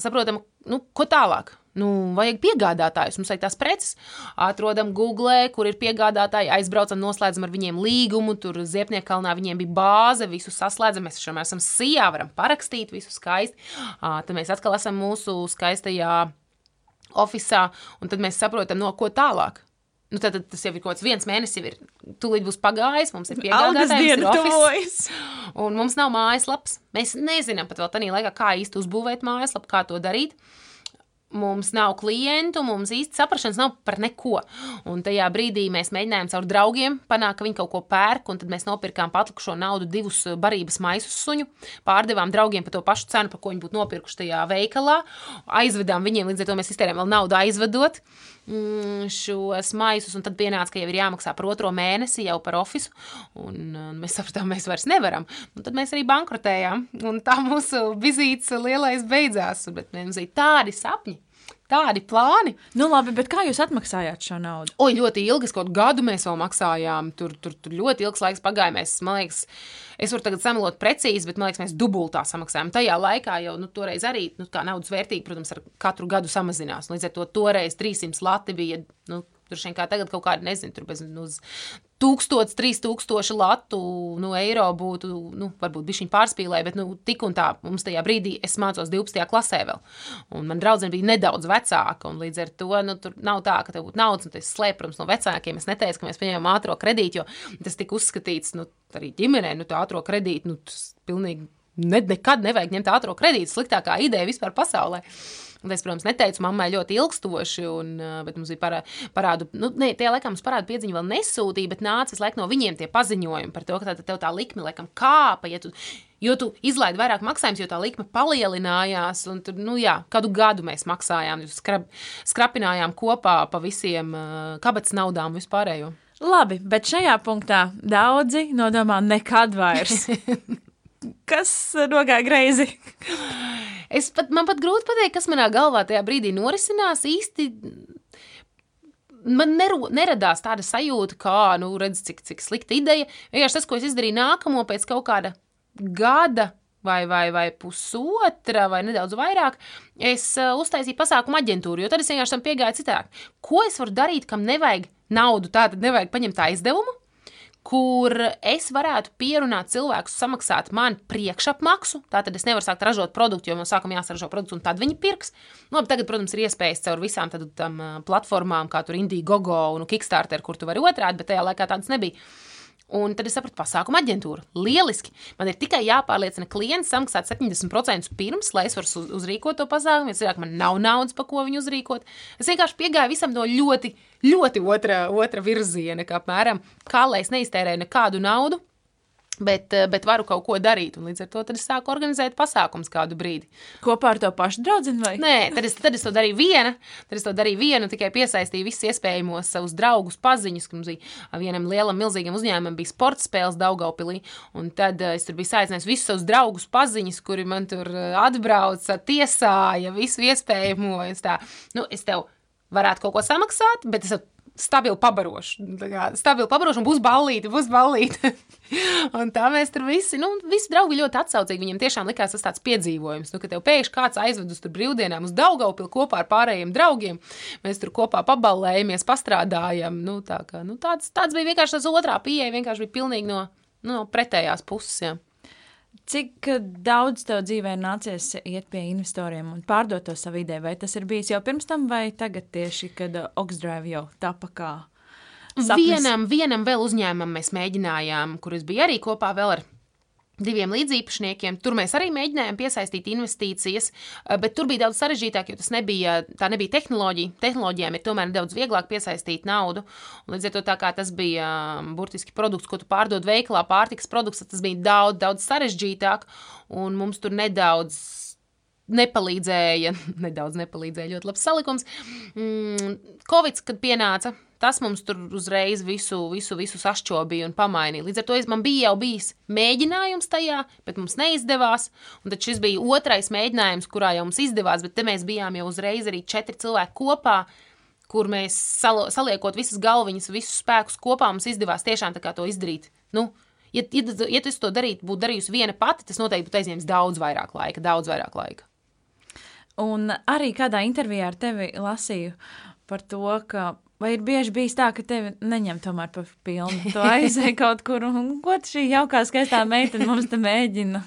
saprotam, nu, ko tālāk. Nu, vajag piegādātājus, mums vajag tās preces. Atrodam Google, kur ir piegādātāji, aizbraucam, noslēdzam ar viņiem līgumu. Tur Ziepniekalnā viņiem bija bāze, visu saslēdzam. Mēs šeit esam sijā, varam parakstīt visu skaisti. Tad mēs atkal esam mūsu skaistajā oficiālā, un tad mēs saprotam, no ko tālāk. Nu, tad, tad tas jau ir kaut kāds viens mēnesis, jau ir tūlīt būs pagājis, mums ir piegādātājs, un mums nav mājaslaps. Mēs nezinām pat vēl tādā laikā, kā īsti uzbūvēt mājaslapu, kā to darīt mums nav klientu, mums īsti saprašanas nav par neko. Un tajā brīdī mēs mēģinājām caur draugiem panākt, ka viņi kaut ko pērk, un tad mēs nopirkām patlikušo naudu divus barības maisus suņu, pārdevām draugiem par to pašu cenu, par ko viņi būtu nopirkuši tajā veikalā, aizvedām viņiem, līdz ar to mēs iztērējām vēl naudu aizvedot šos maisus, un tad pienāca, ka jau ir jāmaksā par otro mēnesi jau par ofisu, un, un mēs sapratām, mēs vairs nevaram. Un tad mēs arī bankrotējām, un tā mūsu vizītes lielais beidzās, bet mums ir tādi sapņi tādi plāni. Nu, labi, bet kā jūs atmaksājāt šo naudu? O, ļoti ilgi, kaut gadu mēs vēl maksājām. Tur, tur, tur ļoti ilgs laiks pagāja. Mēs, man liekas, es varu tagad samalot precīzi, bet man liekas, mēs dubultā samaksājām. Tajā laikā jau nu, toreiz arī nu, naudas vērtība, protams, ar katru gadu samazinās. Līdz ar to toreiz 300 lati bija. Nu, Tur šeit kā tagad kaut kāda, nezinu, tur bez nu, 1000, 3000 latu nu, eiro būtu, nu, varbūt bija viņa pārspīlēja, bet nu, tik un tā mums tajā brīdī es mācos 12. klasē vēl. Un man draudzene bija nedaudz vecāka, un līdz ar to nu, tur nav tā, ka tev būtu naudas, un tas slēp, protams, no vecākiem. Es neteicu, ka mēs pieņemam ātrā kredītu, jo tas tika uzskatīts nu, arī ģimenē, nu, tā ātrā kredīta, nu, tas pilnīgi ne, nekad nevajag ņemt ātrā kredītu. Sliktākā ideja vispār pasaulē. Un es, protams, neteicu mammai ļoti ilgstoši, un, bet mums bija parā, parādu, nu, ne, tie laikam mums parādu piedziņu vēl nesūtīja, bet nācis laik no viņiem tie paziņojumi par to, ka tā, tā likme laikam kāpa, ja tu, jo tu izlaidi vairāk maksājumus, jo tā likme palielinājās, un tur, nu jā, kādu gadu mēs maksājām, skrap, skrapinājām kopā pa visiem uh, kabatas naudām vispārējo. Labi, bet šajā punktā daudzi nodomā nekad vairs. Kas nogāja greizi? Es pat, man pat grūti pateikt, kas manā galvā tajā brīdī norisinās īsti. Man neru, neradās tāda sajūta, kā, nu, redz, cik, cik slikta ideja. Vienkārši tas, ko es izdarīju nākamo pēc kaut kāda gada vai, vai, vai pusotra, vai nedaudz vairāk, es uh, uztaisīju pasākumu aģentūru, jo tad es vienkārši tam piegāju citādi. Ko es varu darīt, kam nevajag naudu, tātad nevajag paņemt tā izdevumu, kur es varētu pierunāt cilvēkus samaksāt man priekšapmaksu. Tātad es nevaru sākt ražot produktu, jo man sākumā jāsaražo produkts, un tad viņi pirks. Nu, labi, tagad, protams, ir iespējas caur visām tādām platformām, kā tur Indiegogo un Kickstarter, kur tu vari otrādi, bet tajā laikā tādas nebija. Un tad es sapratu, pasākuma aģentūra. Lieliski. Man ir tikai jāpārliecina klients samaksāt 70% pirms, lai es varu uzrīkot to pasākumu. Ja cilvēkam nav naudas, pa ko viņu uzrīkot. Es vienkārši piegāju visam no ļoti, ļoti otra, otra virziena, kā apmēram, kā lai es neiztērēju nekādu naudu Bet, eh, bet varu kaut ko darīt, līdz ar to es sāku organizēt pasākumus kādu brīdi. Kopā ar to pašu draugu? Nē, tad es, tad es to darīju viena. Tad es to darīju viena, tikai piesaistīju visus iespējamos savus draugus, paziņus. Bija vienam lielam, milzīgam uzņēmumam, bija sporta spēles Daugaupilī. Un tad uh, es tur biju saicinājis visus savus draugus, paziņus, kuri man tur uh, atbrauca, tiesāja visu iespējamo. Es, tā, nu, es tev varētu kaut ko samaksāt, bet es stabili pabarošu. Stabili pabarošu, un būs ballīti, būs ballīti. un tā mēs tur visi, nu, visi draugi ļoti atsaucīgi. Viņiem tiešām likās tas tāds piedzīvojums, nu, ka tev pēkšņi kāds aizved uz tur brīvdienām uz Daugavpilu kopā ar pārējiem draugiem. Mēs tur kopā paballējamies, pastrādājam. Nu, tā kā, nu, tāds, tāds bija vienkārši tas otrā pieeja, vienkārši bija pilnīgi no, nu, no pretējās puses. Jā. Cik daudz tev dzīvē nācies iet pie investoriem un pārdot to savu ideju? Vai tas ir bijis jau pirms tam, vai tagad tieši, kad Oksdrive jau tapa kā? Sapnis? Vienam, vienam vēl uzņēmumam mēs mēģinājām, kur es biju arī kopā ar diviem līdziepašniekiem. Tur mēs arī mēģinājām piesaistīt investīcijas, eh, bet tur bija daudz sarežģītāk, jo tas nebija, tā nebija tehnoloģija. Tehnoloģijām ir tomēr daudz vieglāk piesaistīt naudu. Un līdz ar to tas bija um, burtiski produkts, ko tu pārdod veikalā, pārtiks produkts, tas bija daudz, daudz sarežģītāk, un mums tur nedaudz nepalīdzēja, nedaudz nepalīdzēja, ļoti labs salikums. Mm, Covid, kad pienāca, tas mums tur uzreiz visu, visu, visu sašķobīja un pamainīja. Līdz ar to man bija jau bijis mēģinājums tajā, bet mums neizdevās. Un tad šis bija otrais mēģinājums, kurā jau mums izdevās, bet te mēs bijām jau uzreiz arī četri cilvēki kopā. Kur mēs sal saliekot visas galviņas, visus spēkus kopā, mums izdevās tiešām to izdarīt. Nu, ja, ja, ja tu to darītu, būtu darījusi viena pati, tas noteikti būtu aizņēmis daudz vairāk laika, daudz vairāk laika. Un arī kādā intervijā ar tevi lasīju par to, ka Vai ir bieži bijis tā, ka tevi neņem tomēr pa pilnu? Tu aizēji kaut kur, un ko šī jaukā, skaistā meitene mums te mēģina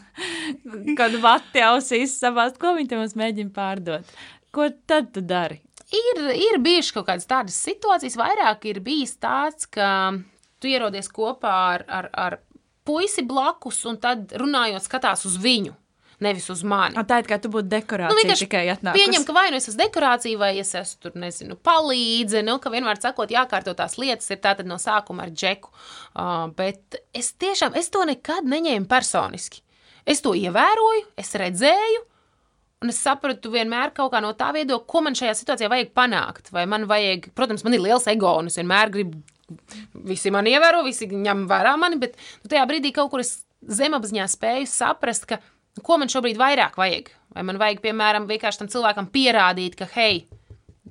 kādu vati ausīs savāst, ko viņa te mums mēģina pārdot? Ko tad tu dari? Ir, ir bijuši kaut kādas tādas situācijas, vairāk ir bijis tāds, ka tu ierodies kopā ar, ar, ar puisi blakus, un tad runājot skatās uz viņu nevis uz mani. A, tā ir kā tu būtu dekorācija nu, tikai atnākus. Pieņem, ka vai nu es esmu dekorācija, vai es esmu tur, nezinu, palīdze, nu, ka vienmēr sakot, jākārto tās lietas ir tātad no sākuma ar džeku. Uh, bet es tiešām, es to nekad neņēmu personiski. Es to ievēroju, es redzēju, Un es sapratu vienmēr kaut kā no tā viedokļa, ko man šajā situācijā vajag panākt. Vai man vajag, protams, man ir liels ego, un es vienmēr gribu, visi mani ievēro, visi ņem vērā mani, bet nu, tajā brīdī kaut kur es zemapziņā spēju saprast, ka ko man šobrīd vairāk vajag. Vai man vajag, piemēram, vienkārši tam cilvēkam pierādīt, ka, hei,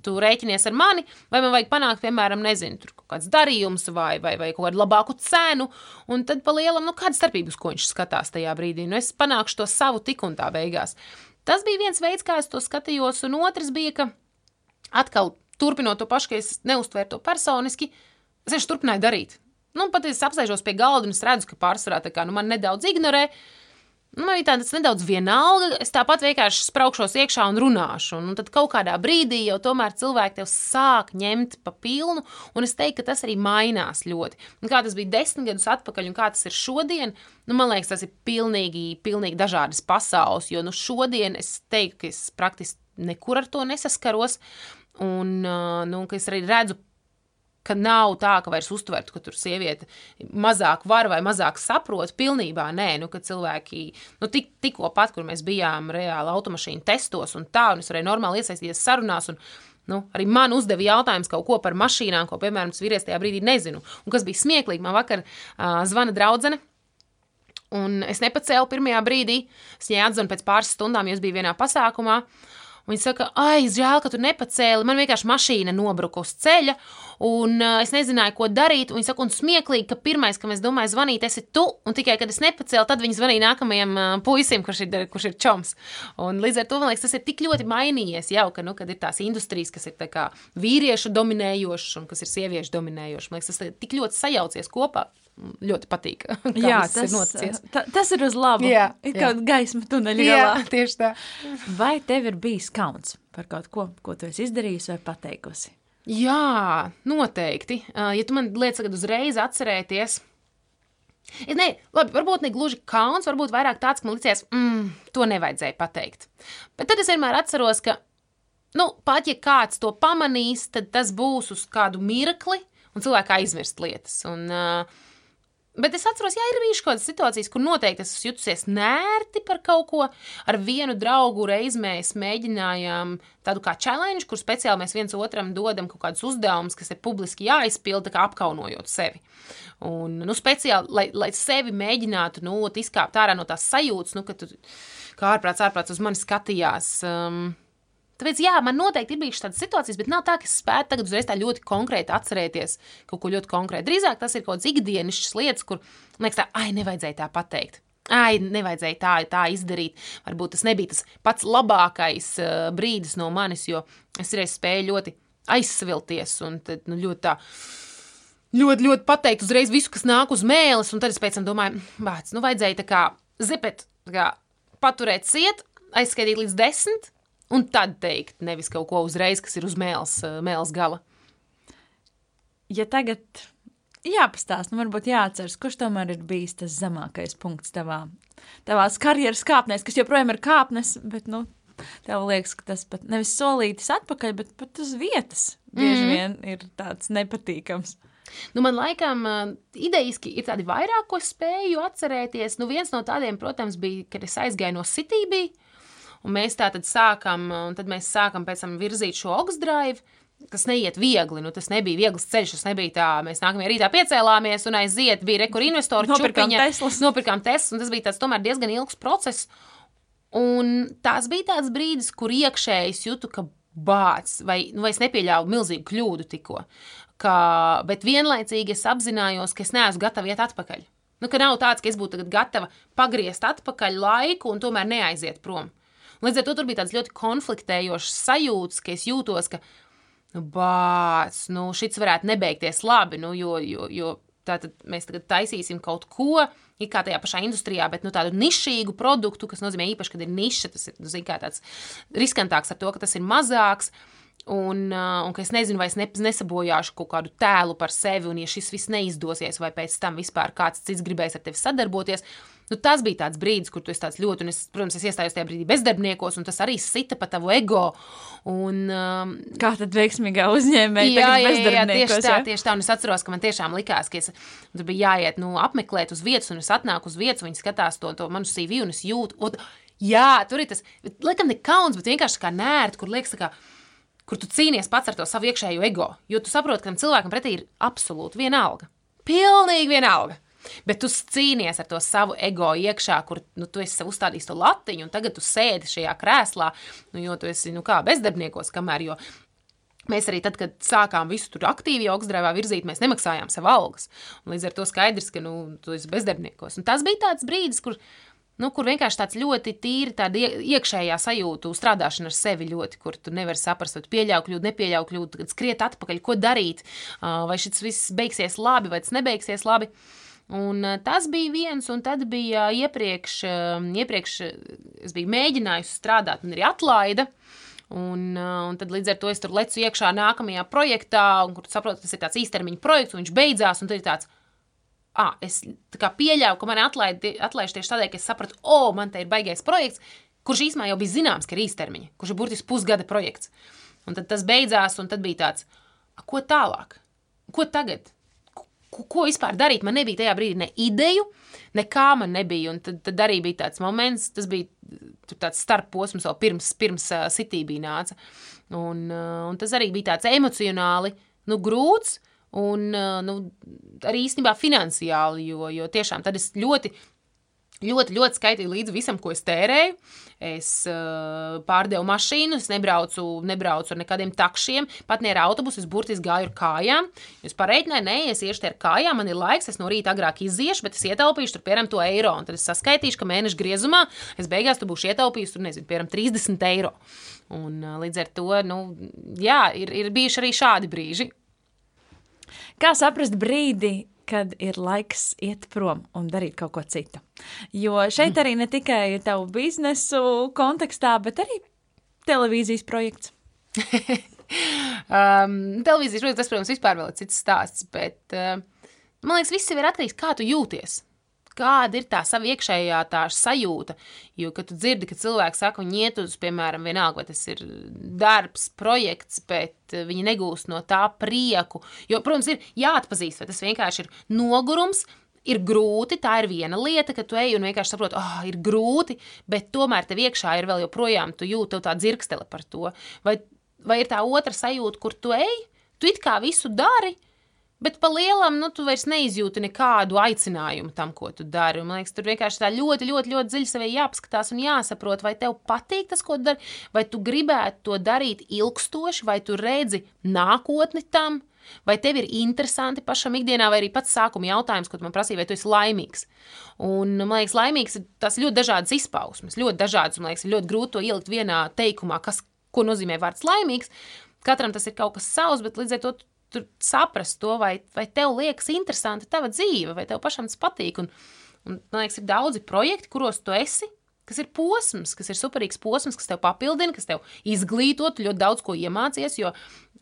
tu rēķinies ar mani, vai man vajag panākt, piemēram, nezinu, tur kaut kāds darījums vai, vai, vai kaut kādu labāku cenu, un tad pa lielam, nu, kāda starpības, ko viņš skatās tajā brīdī. Nu, es panākšu to savu tik un tā beigās. Tas bija viens veids, kā es to skatījos, un otrs bija, ka atkal turpinot to pašu, ka es neuztvēru to personiski, es vienkārši turpināju darīt. Nu, pat es apsēžos pie galda un es redzu, ka pārsvarā tā kā nu, man nedaudz ignorē, uh, man ir tāds nedaudz vienalga, es tāpat vienkārši spraukšos iekšā un runāšu. Un, tad kaut kādā brīdī jau tomēr cilvēki tev sāk ņemt pa pilnu, un es teiktu, ka tas arī mainās ļoti. Un kā tas bija desmit gadus atpakaļ, un kā tas ir šodien, nu, man liekas, tas ir pilnīgi, pilnīgi dažādas pasaules. Jo nu, šodien es teiktu, ka es praktiski nekur ar to nesaskaros, un nu, es arī redzu ka nav tā, ka vairs uztvertu, ka tur sieviete mazāk var vai mazāk saprot. Pilnībā nē, nu, ka cilvēki, nu, tik, tikko pat, kur mēs bijām reāli automašīnu testos un tā, un es varēju normāli iesaistīties sarunās. Un, Nu, arī man uzdeva jautājums kaut ko par mašīnām, ko, piemēram, vīrietis tajā brīdī nezinu. Un kas bija smieklīgi, man vakar uh, zvana draudzene, un es nepacēlu pirmajā brīdī. Es viņai atzvanu pēc pāris stundām, jo es biju vienā pasākumā. Uh, Viņa saka, ai, žēl, ka tu nepacēli. Man vienkārši mašīna nobruka uz ceļa, un uh, es nezināju, ko darīt. Viņa saka, un smieklīgi, ka pirmais, kam es domāju, zvanīt, esi tu, un tikai kad es nepacēlu, tad viņi zvanīja nākamajam uh, puisim, kurš ir, kurš ir čoms. Un līdz ar to man liekas, tas ir tik ļoti mainījies jau, ka, nu, ir tās industrijas, kas ir vīriešu dominējošas un kas ir sieviešu dominējošas. Man liekas, tas ir tik ļoti sajaucies kopā ļoti patīk. Jā, tas ir noticis. Ta, tas ir uz labu. Jā, ir kaut kāda gaisma tuneļa. Jā, galā. tieši tā. Vai tev ir bijis kauns par kaut ko, ko tu esi izdarījis vai pateikusi? Jā, noteikti. Ja tu man lietas tagad uzreiz atcerēties, Es ne, labi, varbūt ne gluži kauns, varbūt vairāk tāds, ka man liekas, mm, to nevajadzēja pateikt. Bet tad es vienmēr atceros, ka, nu, pat ja kāds to pamanīs, tad tas būs uz kādu mirkli, un cilvēks aizmirst lietas. Un, uh, Bet es atceros, ja ir bijušas kaut kādas situācijas, kur noteikti esmu jutusies nērti par kaut ko. Ar vienu draugu reiz mēs mēģinājām tādu kā challenge, kur speciāli mēs viens otram dodam kaut kādus uzdevumus, kas ir publiski jāizpilda, kā apkaunojot sevi. Un, nu, speciāli, lai, lai sevi mēģinātu nu, izkāpt ārā no tās sajūtas, nu, ka tu kā ārprāts, ārprāts uz mani skatījās. Um, Tāpēc, jā, man noteikti ir bijušas tādas situācijas, bet nav tā, ka es spētu tagad uzreiz tā ļoti konkrēti atcerēties kaut ko ļoti konkrētu. Drīzāk tas ir kaut kāds ikdienišķs lietas, kur, man liekas, tā, ai, nevajadzēja tā pateikt. Ai, nevajadzēja tā, tā izdarīt. Varbūt tas nebija tas pats labākais uh, brīdis no manis, jo es reiz spēju ļoti aizsvilties un tad, nu, ļoti tā. Ļoti, ļoti pateikt uzreiz visu, kas nāk uz mēles, un tad es pēc tam domāju, bāc, nu vajadzēja tā kā zipet, tā kā paturēt ciet, aizskaitīt līdz desmit, un tad teikt, nevis kaut ko uzreiz, kas ir uz mēles, eh, mēles gala. Ja tagad jāpastāsta, nu varbūt jāatceras, kurš tomēr ir bijis tas zemākais punkts tavā, tavās karjeras kāpnēs, kas joprojām ir kāpnes, bet, nu, tev liekas, ka tas pat nevis solītis atpakaļ, bet pat uz vietas bieži mm vien ir tāds nepatīkams. Nu, man laikam, uh, idejiski ir tādi vairāk, ko spēju atcerēties. Nu, viens no tādiem, protams, bija, kad es aizgāju no Citybī. Un mēs tā tad sākam, un tad mēs sākam pēc tam virzīt šo augstdrive. Tas neiet viegli, nu, tas nebija viegls ceļš. Tas nebija tā, mēs nākamajā rītā piecēlāmies un aiziet, bija rekur investori, nopirkām Teslas. Nopirkām Teslas, un tas bija tāds tomēr diezgan ilgs process. Un tas bija tāds brīdis, kur iekšēji jūtu, ka bācis, vai, nu, vai es nepieļāvu milzīgu kļūdu tikko. Ka, bet vienlaicīgi es apzinājos, ka es neesmu gatava iet atpakaļ. Nu, ka nav tāds, ka es būtu gatava pagriezt atpakaļ laiku un tomēr neaiziet prom. Līdz ar to tur bija tāds ļoti konfliktējošs sajūts, ka es jūtos, ka, nu, bāc, nu, šis varētu nebeigties labi, nu, jo, jo, jo tātad mēs tagad taisīsim kaut ko, it kā tajā pašā industrijā, bet nu, tādu nišīgu produktu, kas nozīmē īpaši, kad ir niša, tas ir, nu, zin, kā tāds riskantāks ar to, ka tas ir mazāks. Un, uh, un ka es nezinu, vai es ne, nesabojāšu kaut kādu tēlu par sevi, un ja šis viss neizdosies, vai pēc tam vispār kāds cits gribēs ar tevi sadarboties, Nu, tas bija tāds brīdis, kur tu esi tāds ļoti, un es, protams, es iestājos tajā brīdī bezdarbniekos, un tas arī sita pa tavu ego. Un, um, Kā tad veiksmīgā uzņēmēja jā, jā, jā, jā, tieši tā, tieši tā, un es atceros, ka man tiešām likās, ka es, tur bija jāiet, nu, apmeklēt uz vietas, un es atnāku uz vietas, un viņi skatās to, to manu CV, un es jūtu, un, jā, tur ir tas, laikam ne kauns, bet vienkārši kā nērti, kur liekas kā, kur tu cīnies pats ar to savu iekšējo ego, jo tu saproti, ka tam cilvēkam pretī ir absolūti vienalga. Pilnīgi vienalga. Bet tu cīnies ar to savu ego iekšā, kur nu, tu esi uzstādījis to latiņu, un tagad tu sēdi šajā krēslā, nu, jo tu esi nu, kā bezdarbniekos, kamēr. Jo Mēs arī tad, kad sākām visu tur aktīvi augstdrēvā virzīt, mēs nemaksājām sev algas. Un līdz ar to skaidrs, ka nu, tu esi bezdarbniekos. Un tas bija tāds brīdis, kur, nu, kur vienkārši tāds ļoti tīri tāda iekšējā sajūta, strādāšana ar sevi ļoti, kur tu nevari saprast, vai tu pieļauj kļūdu, nepieļauj kļūdu, skriet atpakaļ, ko darīt, vai šis viss beigsies labi vai tas nebeigsies labi. Un, uh, tas bija viens, un tad bija iepriekš, uh, iepriekš es biju mēģinājusi strādāt, un arī atlaida. Un, un tad līdz ar to es tur lecu iekšā nākamajā projektā, un kur saprotu, tas ir tāds īstermiņa projekts, un viņš beidzās, un tad ir tāds, ah, es pieļāvu, ka man atlaid, atlaiž tieši tādēļ, ka es sapratu, o, oh, man te ir baigais projekts, kurš īsumā jau bija zināms, ka ir īstermiņa, kurš ir burtiski pusgada projekts. Un tad tas beidzās, un tad bija tāds, ko tālāk? Ko tagad? Ko, vispār darīt? Man nebija tajā brīdī ne ideju, nekā man nebija. Un tad, tad arī bija tāds moments, tas bija tāds starposms, vēl pirms, pirms uh, Citybī nāca. Un, uh, un tas arī bija tāds emocionāli nu, grūts. Un nu, arī īstenībā finansiāli, jo, jo tiešām tad es ļoti ļoti, ļoti skaitīju līdzi visam, ko es tērēju. Es uh, pārdevu mašīnu, es nebraucu, nebraucu ar nekādiem takšiem, pat ne ar autobusu, es burtiski gāju ar kājām. Es pareiķināju, nē, es iešu ar kājām, man ir laiks, es no rīta agrāk iziešu, bet es ietaupīšu tur, piemēram, to eiro. Un tad es saskaitīšu, ka mēneša griezumā es beigās tu būšu ietaupījis, tur nezinu, piemēram, 30 eiro. Un uh, līdz ar to, nu, jā, ir, ir bijuši arī šādi brīži. Kā saprast brīdi, kad ir laiks iet prom un darīt kaut ko citu. Jo šeit arī ne tikai tavu biznesu kontekstā, bet arī televīzijas projekts. um, televīzijas projekts, tas, protams, vispār vēl ir cits stāsts, bet uh, man liekas, viss ir atkarīgs, kā tu jūties kāda ir tā sava iekšējā tā sajūta. Jo, kad tu dzirdi, ka cilvēks saka, viņi iet uz, piemēram, vienalga, vai tas ir darbs, projekts, bet eh, viņi negūst no tā prieku. Jo, protams, ir jāatpazīst, vai tas vienkārši ir nogurums. Ir grūti, tā ir viena lieta, ka tu ej un vienkārši saproti, ah, oh, ir grūti, bet tomēr tev iekšā ir vēl joprojām, tu jūti tā dzirkstele par to. Vai, vai ir tā otra sajūta, kur tu ej, tu it kā visu dari, Bet pa lielam, nu, tu vairs neizjūti nekādu aicinājumu tam, ko tu dari. Man liekas, tur vienkārši tā ļoti, ļoti, ļoti dziļi sevī jāapskatās un jāsaprot, vai tev patīk tas, ko dari, vai tu gribētu to darīt ilgstoši, vai tu redzi nākotni tam. Vai tev ir interesanti pašam ikdienā, vai arī pats sākuma jautājums, ko man prasīja, vai tu esi laimīgs? Un, man liekas, laimīgs ir tas ļoti dažādas izpausmes, ļoti dažādas, man liekas, ir ļoti grūti to ielikt vienā teikumā, kas, ko nozīmē vārds laimīgs. Katram tas ir kaut kas savs, bet līdz ar to saprast to, vai, vai tev liekas interesanti tava dzīve, vai tev pašam tas patīk. Un, un, man liekas, ir daudzi projekti, kuros tu esi, kas ir posms, kas ir superīgs posms, kas tev papildina, kas tev izglīto, tu ļoti daudz ko iemācies. Jo,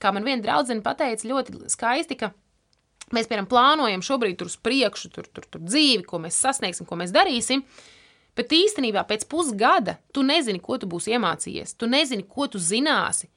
kā man viena draudzene pateica, ļoti skaisti, ka mēs, piemēram, plānojam šobrīd tur uz priekšu, tur, tur, tur dzīvi, ko mēs sasniegsim, ko mēs darīsim. Bet īstenībā pēc pusgada tu nezini, ko tu būsi iemācījies. Tu nezini, ko tu zināsi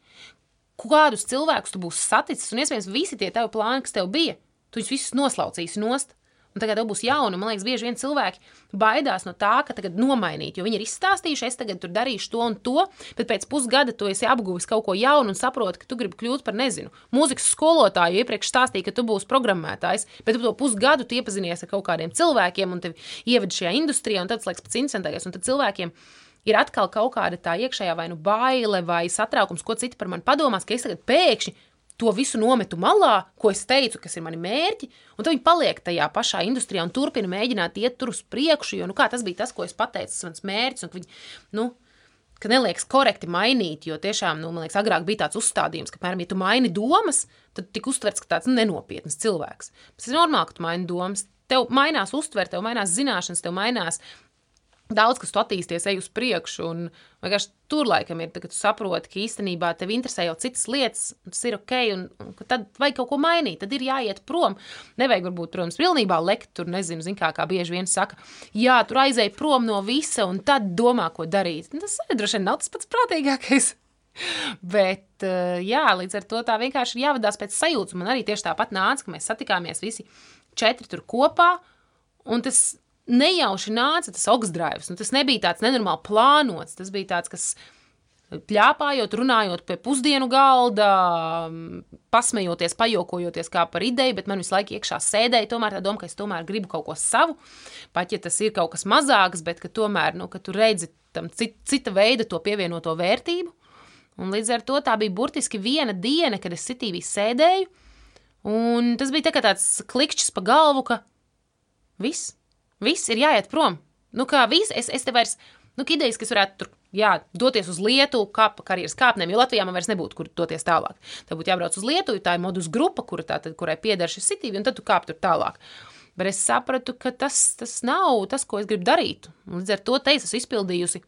kādus cilvēkus tu būsi saticis, un iespējams visi tie tavi plāni, kas tev bija, tu viņus visus noslaucīsi nost. Un tagad tev būs jauni, man liekas, bieži vien cilvēki baidās no tā, ka tagad nomainīt, jo viņi ir izstāstījuši, es tagad darīšu to un to, bet pēc pusgada tu esi apguvis kaut ko jaunu un saproti, ka tu gribi kļūt par, nezinu, mūzikas skolotāju. Iepriekš stāstīja, ka tu būsi programmētājs, bet tu to pusgadu tu iepazinies ar kaut kādiem cilvēkiem un tevi ievedi šajā industrijā, un tas liekas pats interesantākais. Un tad cilvēkiem ir atkal kaut kāda tā iekšējā vai nu baile vai satraukums, ko citi par mani padomās, ka es tagad pēkšņi to visu nometu malā, ko es teicu, kas ir mani mērķi, un tad viņi paliek tajā pašā industrijā un turpina mēģināt iet tur uz priekšu, jo, nu, kā tas bija tas, ko es pateicu, tas mans mērķis, un viņi, nu, ka neliekas korekti mainīt, jo tiešām, nu, man liekas, agrāk bija tāds uzstādījums, ka, piemēram, ja tu maini domas, tad tik uztverts, ka tāds nu, nenopietns cilvēks. Tas ir normāli, ka tu maini domas. Tev mainās uztvere, tev mainās zināšanas, tev mainās daudz kas tu attīsties, ej uz priekšu. Un vienkārši tur laikam ir, kad tu saproti, ka īstenībā tev interesē jau citas lietas, un tas ir ok, un, un tad vajag kaut ko mainīt, tad ir jāiet prom. Nevajag, varbūt, protams, pilnībā lekt tur, nezinu, zin kā, kā bieži vien saka, jā, tur aizēj prom no visa, un tad domā, ko darīt. Un tas arī droši vien nav tas pats prātīgākais. Bet, eh, jā, līdz ar to tā vienkārši ir jāvadās pēc sajūtas. Man arī tieši tāpat nāca, ka mēs satikāmies visi četri tur kopā, un tas nejauši nāca tas augstdrāvis. Nu, tas nebija tāds nenormāli plānots. Tas bija tāds, kas pļāpājot, runājot pie pusdienu galda, pasmejoties, pajokojoties kā par ideju, bet man visu laiku iekšā sēdēja tomēr tā doma, ka es tomēr gribu kaut ko savu. Pat ja tas ir kaut kas mazāks, bet ka tomēr, nu, ka tu redzi tam cita, cita veida to pievienoto vērtību. Un līdz ar to tā bija burtiski viena diena, kad es sitīvī sēdēju, un tas bija tā tāds klikšķis pa galvu, ka viss, Viss ir jāiet prom. Nu, kā viss, es, es te vairs, nu, idejas, kas varētu tur, jā, doties uz Lietuvu, kā pa karjeras kāpnēm, jo Latvijā man vairs nebūtu, kur doties tālāk. Tad būtu jābrauc uz Lietuvu, tā ir modus grupa, kura tā, tad, kurai pieder šis sitīvi, un tad tu kāp tur tālāk. Bet es sapratu, ka tas, tas nav tas, ko es gribu darīt. Un Līdz ar to te es esmu izpildījusi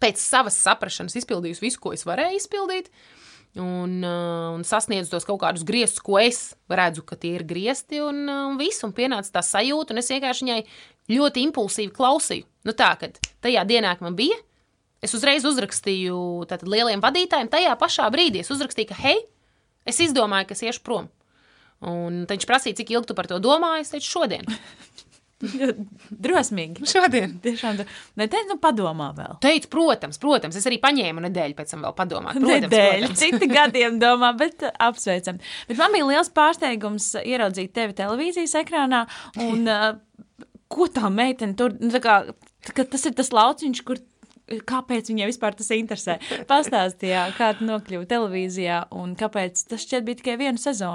pēc savas saprašanas, izpildījusi visu, ko es varēju izpildīt. Uh, un sasniedzu tos kaut kādus griestus, ko es redzu, ka tie ir griezti, un, uh, un viss, un pienāca tā sajūta, un es vienkārši viņai ļoti impulsīvi klausīju. Nu tā, kad tajā dienā, kad man bija, es uzreiz uzrakstīju tātad lieliem vadītājiem, tajā pašā brīdī es uzrakstīju, ka hei, es izdomāju, ka es iešu prom. Un viņš prasīja, cik ilgi tu par to domāji, es teicu, šodien. Drosmīgi. Šodien. Tiešām, ne te, nu padomā vēl. Teicu, protams, protams, es arī paņēmu nedēļu pēc tam vēl padomāt. Protams, Nedēļa, protams. citi gadiem domā, bet uh, apsveicam. Bet man bija liels pārsteigums uh, ieraudzīt tevi televīzijas ekrānā. Un, uh, ko tā meitene tur, nu, tā kā, tā kā tas ir tas lauciņš, kur. Kāpēc viņai vispār tas interesē? Pastāstīja, kā tu nokļuvi televīzijā un kāpēc tas šķiet bija tikai vai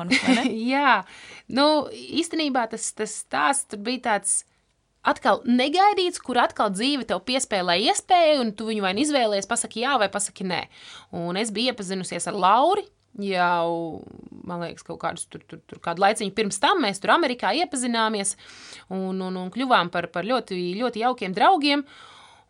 ne? Jā, nu, īstenībā tas, tas stāsts tur bija tāds atkal negaidīts, kur atkal dzīve tev piespēlē iespēju, un tu viņu vai nu izvēlējies, pasaki jā vai pasaki nē. Un es biju iepazinusies ar Lauri. Jau, man liekas, kaut kādus tur, tur, tur kādu laiciņu pirms tam mēs tur Amerikā iepazināmies un, un, un kļuvām par, par ļoti, ļoti jaukiem draugiem.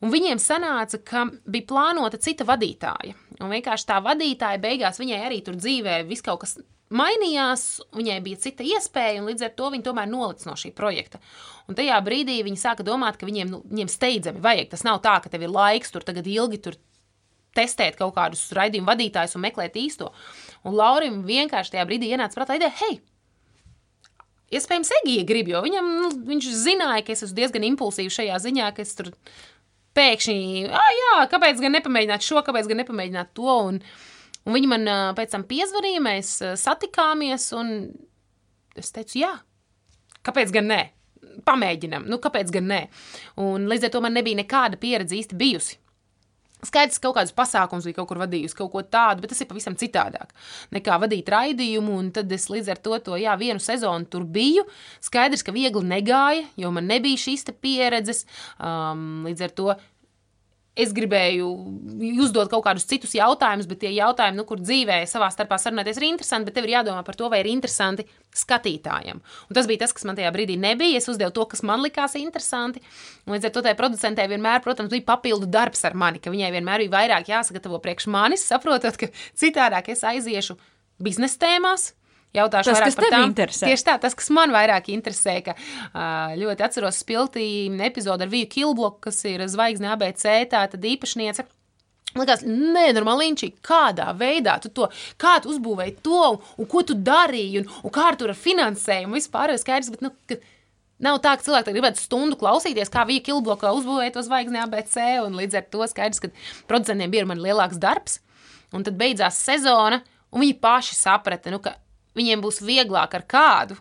Un viņiem sanāca, ka bija plānota cita vadītāja. Un vienkārši tā vadītāja beigās viņai arī tur dzīvē viss kaut kas mainījās, viņai bija cita iespēja, un līdz ar to viņa tomēr nolica no šī projekta. Un tajā brīdī viņi sāka domāt, ka viņiem, nu, viņiem steidzami vajag. Tas nav tā, ka tev ir laiks tur tagad ilgi tur testēt kaut kādus raidījumu vadītājus un meklēt īsto. Un Laurim vienkārši tajā brīdī ienāca prātā ideja, hei, iespējams, Egija grib, jo viņam, nu, viņš zināja, ka es esmu diezgan impulsīvs šajā ziņā, ka es tur pēkšņi, ah, jā, kāpēc gan nepamēģināt šo, kāpēc gan nepamēģināt to. Un, un viņi man pēc tam piezvanīja, mēs satikāmies, un es teicu, jā, kāpēc gan ne? Pamēģinam, nu, kāpēc gan ne? Un līdz ar to man nebija nekāda pieredze īsti bijusi. Skaidrs, ka kaut kādus pasākumus bija kaut kur vadījusi, kaut ko tādu, bet tas ir pavisam citādāk nekā vadīt raidījumu. Un tad es līdz ar to, to jā, vienu sezonu tur biju. Skaidrs, ka viegli negāja, jo man nebija šīs pieredzes. Um, līdz ar to es gribēju uzdot kaut kādus citus jautājumus, bet tie jautājumi, nu, kur dzīvē savā starpā sarunāties, ir interesanti, bet tev ir jādomā par to, vai ir interesanti skatītājiem. Un tas bija tas, kas man tajā brīdī nebija. Es uzdevu to, kas man likās interesanti. Un līdz ar to tai producentei vienmēr, protams, bija papildu darbs ar mani, ka viņai vienmēr bija vairāk jāsagatavo priekš manis, saprotot, ka citādāk es aiziešu biznesa tēmās. Jautāšu Tas, vairāk par tām. interesē. Tieši tā, tas, kas man vairāk interesē, ka ļoti atceros spilgti epizodu ar Viju Kilbloku, kas ir zvaigzne ABC, tā tad īpašniece. Likās, nenormāli līnčīgi, kādā veidā tu to, kā tu uzbūvēji to, un, ko tu darīji, un, un kā tur ar finansējumu vispār ir skaidrs, bet, nu, ka nav tā, ka cilvēki gribētu stundu klausīties, kā Vija Kilbloka uzbūvēja to zvaigzni ABC, un līdz ar to skaidrs, ka producentiem bija man lielāks darbs, un tad beidzās sezona, un viņi paši saprata, nu, ka viņiem būs vieglāk ar kādu,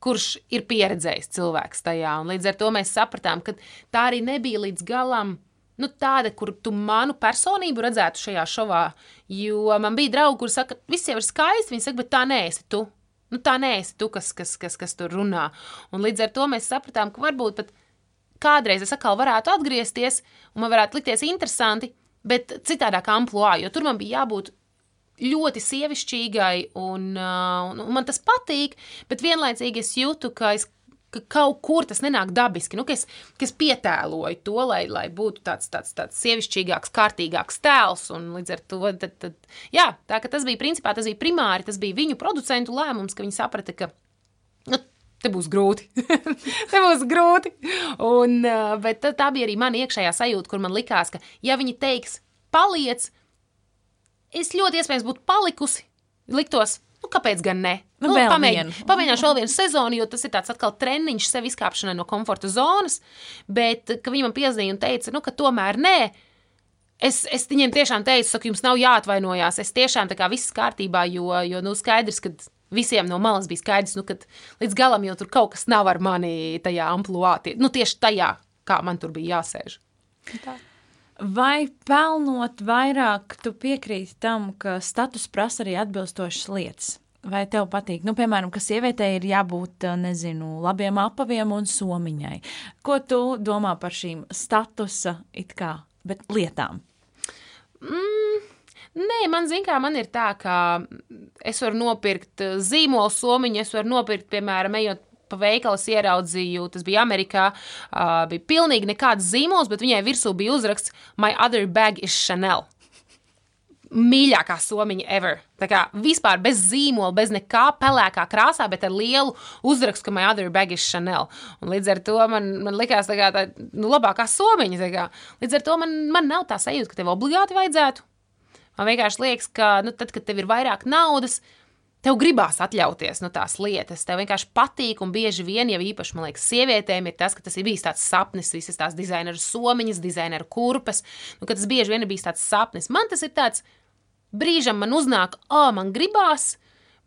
kurš ir pieredzējis cilvēks tajā. Un līdz ar to mēs sapratām, ka tā arī nebija līdz galam. Nu, tāda, kur tu manu personību redzētu šajā šovā. Jo man bija draugi, kuriem saka, ka viss jau ir skaisti. Viņi saka, bet tā neesi tu. Nu, tā neesi tu, kas, kas, kas, kas tur runā. Un līdz ar to mēs sapratām, ka varbūt pat kādreiz es atkal varētu atgriezties, un man varētu likties interesanti, bet citādāk amplitūdā, jo tur man bija jābūt ļoti sievišķīgai, un, uh, un man tas patīk, bet vienlaicīgi es jūtu, ka es ka kaut kur tas nenāk dabiski. Nu, ka es, ka es pietēloju to, lai, lai būtu tāds, tāds, tāds sievišķīgāks, kārtīgāks tēls. Un līdz ar to tad, tad, jā, tā, tas bija principā tas bija primāri, tas bija viņu producentu lēmums, ka viņi saprata, ka nu, te būs grūti. te būs grūti. Un, uh, bet tā bija arī mana iekšējā sajūta, kur man likās, ka ja viņi teiks, paliec, es ļoti iespējams būtu palikusi, liktos, nu, kāpēc gan ne? Nu, Nu, vēl pamēģi- vienu. Pamēģināšu vēl vienu sezonu, jo tas ir tāds atkal treniņš sev izkāpšanai no komforta zonas, bet, ka viņi man piezīmēja un teica, nu, ka tomēr nē, Es, es viņiem tiešām teicu, ka jums nav jāatvainojās. Es tiešām tā kā viss kārtībā, jo, jo nu, skaidrs, ka visiem no malas bija skaidrs, nu, ka līdz galam jau tur kaut kas nav ar mani tajā amplitūdā. Nu, tieši tajā, kā man tur bija jāsēž. Vai pelnot vairāk, tu piekrīti tam, ka status prasa arī atbilstošas lietas? Vai tev patīk, nu, piemēram, ka sievietei ir jābūt, nezinu, labiem apaviem un somiņai? Ko tu domā par šīm statusa it kā, bet lietām? Mm, nē, man zina, kā man ir tā, ka es varu nopirkt eh, zīmolu somiņu, es varu nopirkt, piemēram, ejot pa veikalas ieraudzīju, tas bija Amerikā, uh, bija pilnīgi nekāds zīmols, bet viņai virsū bija uzraksts My other bag is Chanel mīļākā somiņa ever. Tā kā vispār bez zīmola, bez nekā pelēkā krāsā, bet ar lielu uzrakstu, ka my other bag is Chanel. Un līdz ar to man, man likās kā tā, nu, labākā somiņa. Līdz ar to man, man nav tā sajūta, ka tev obligāti vajadzētu. Man vienkārši liekas, ka nu, tad, kad tev ir vairāk naudas, Tev gribās atļauties nu, tās lietas, tev vienkārši patīk, un bieži vien, jau īpaši, man liekas, sievietēm ir tas, ka tas ir bijis tāds sapnis, visas tās dizaineru somiņas, dizaineru kurpes, nu, ka tas bieži vien ir bijis tāds sapnis. Man tas ir tāds, brīžam man uznāk, ah, man gribās,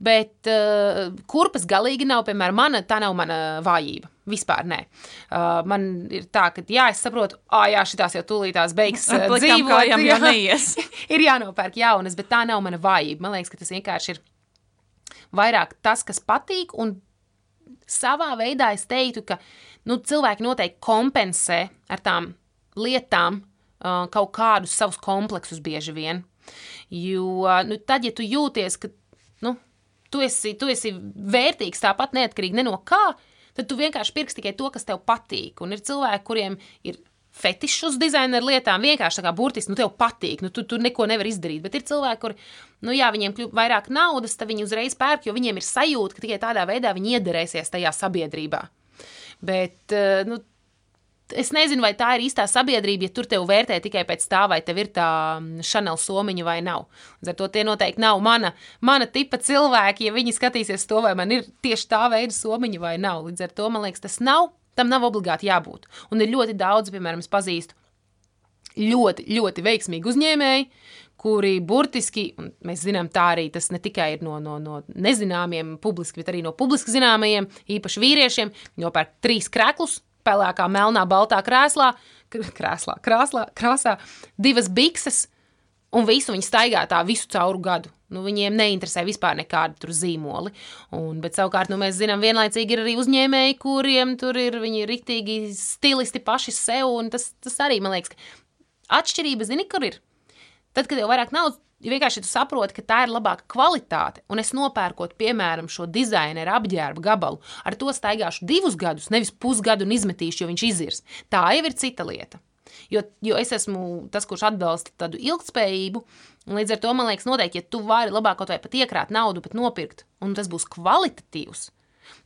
bet uh, kurpes galīgi nav, piemēram, mana, tā nav mana vājība. Vispār nē. Uh, man ir tā, ka, jā, es saprotu, ah, jā, šitās jau tūlītās beigas uh, dzīvot. jau neies. ir jānopērk jaunas, bet tā nav mana vājība. Man liekas, ka tas vienkārši ir vairāk tas, kas patīk, un savā veidā es teiktu, ka nu, cilvēki noteikti kompensē ar tām lietām uh, kaut kādus savus kompleksus bieži vien. Jo nu, tad, ja tu jūties, ka nu, tu, esi, tu esi vērtīgs tāpat neatkarīgi ne no kā, tad tu vienkārši pirksi tikai to, kas tev patīk. Un ir cilvēki, kuriem ir fetišs uz dizaineru lietām, vienkārši tā kā burtiski, nu, tev patīk, nu, tu, tu neko nevari izdarīt. Bet ir cilvēki, kuri, nu, jā, viņiem kļūst vairāk naudas, tad viņi uzreiz pērk, jo viņiem ir sajūta, ka tikai tādā veidā viņi iederēsies tajā sabiedrībā. Bet, eh, nu, es nezinu, vai tā ir īstā sabiedrība, ja tur tev vērtē tikai pēc tā, vai tev ir tā šanela mm, somiņa vai nav. Līdz ar to tie noteikti nav mana, mana tipa cilvēki, ja viņi skatīsies to, vai man ir tieši tā veida somiņa vai nav. Līdz ar to man liekas, tas nav Tam nav obligāti jābūt. Un ir ļoti daudz, piemēram, es pazīstu ļoti, ļoti veiksmīgi uzņēmēji, kuri burtiski, un mēs zinām, tā arī tas ne tikai ir no, no, no nezināmiem publiski, bet arī no publiski zināmajiem, īpaši vīriešiem, nopērk trīs kreklus, pelēkā, melnā, baltā krēslā, krēslā, krāslā, krāsā, divas bikses, un visu viņi staigā tā visu cauru gadu. Nu, viņiem neinteresē vispār nekādi tur zīmoli. Un, bet savukārt nu, mēs zinām, vienlaicīgi ir arī uzņēmēji, kuriem tur ir viņi rīktīgi stilisti paši sev. Tas, tas arī man liekas, ka atšķirība, zini, kur ir. Tad, kad jau vairāk naudas, ja vienkārši tu saproti, ka tā ir labāka kvalitāte, un es nopērkot, piemēram, šo dizaineru apģērbu gabalu, ar to staigāšu divus gadus, nevis pusgadu un izmetīšu, jo viņš izirs. Tā jau ir cita lieta. Jo, jo es esmu tas, kurš atbalsta tādu ilgspējību, un līdz ar to man liekas, noteikti, ja tu vari labāk kaut vai pat iekrāt naudu, pat nopirkt, un tas būs kvalitatīvs.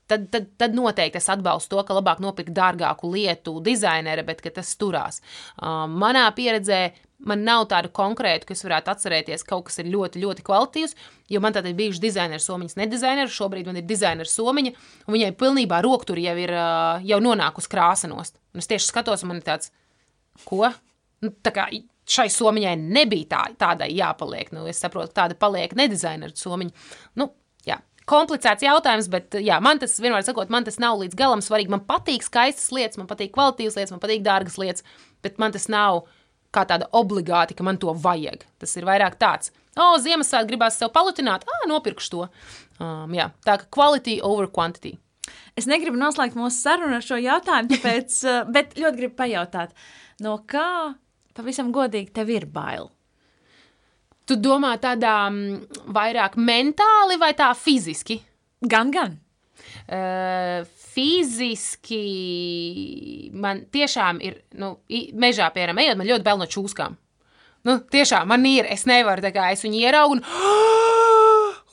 Tad, tad, tad noteikti es atbalstu to, ka labāk nopirkt dārgāku lietu dizainere, bet tas turās. Uh, manā pieredzē man nav tādu konkrētu, kas varētu atcerēties, kaut kas ir ļoti, ļoti kvalitīvs. Jo man tāda ir bijuši dizaineru somiņas, ne dizaineru. Šobrīd man ir dizaineru somiņa, un viņai pilnībā roktur jau ir jau nonākusi krāsanost. Un es tieši skatos, un man ir tāds, Ko? Nu, tā kā šai somiņai nebija tā, tādai jāpaliek. Nu, es saprotu, tāda paliek nedizaineru somiņa. Nu, jā. Komplicēts jautājums, bet jā, man tas vienmēr sakot, man tas nav līdz galam svarīgi. Man patīk skaistas lietas, man patīk kvalitīvas lietas, man patīk dārgas lietas, bet man tas nav kā tāda obligāti, ka man to vajag. Tas ir vairāk tāds, o, oh, Ziemassvētku gribās sev palutināt, ah, nopirkšu to. Um, jā, tā kā quality over quantity. Es negribu noslēgt mūsu sarunu ar šo jautājumu, tāpēc, bet ļoti gribu pajautāt. Uh, no kā pavisam godīgi tev ir bail? Tu domā tādā mm, vairāk mentāli vai tā fiziski? Gan, gan. Uh, fiziski man tiešām ir, nu, mežā, piemēram, ejot, man ļoti bail no čūskām. Nu, tiešām man ir, es nevaru, tā kā es viņu ieraugu un,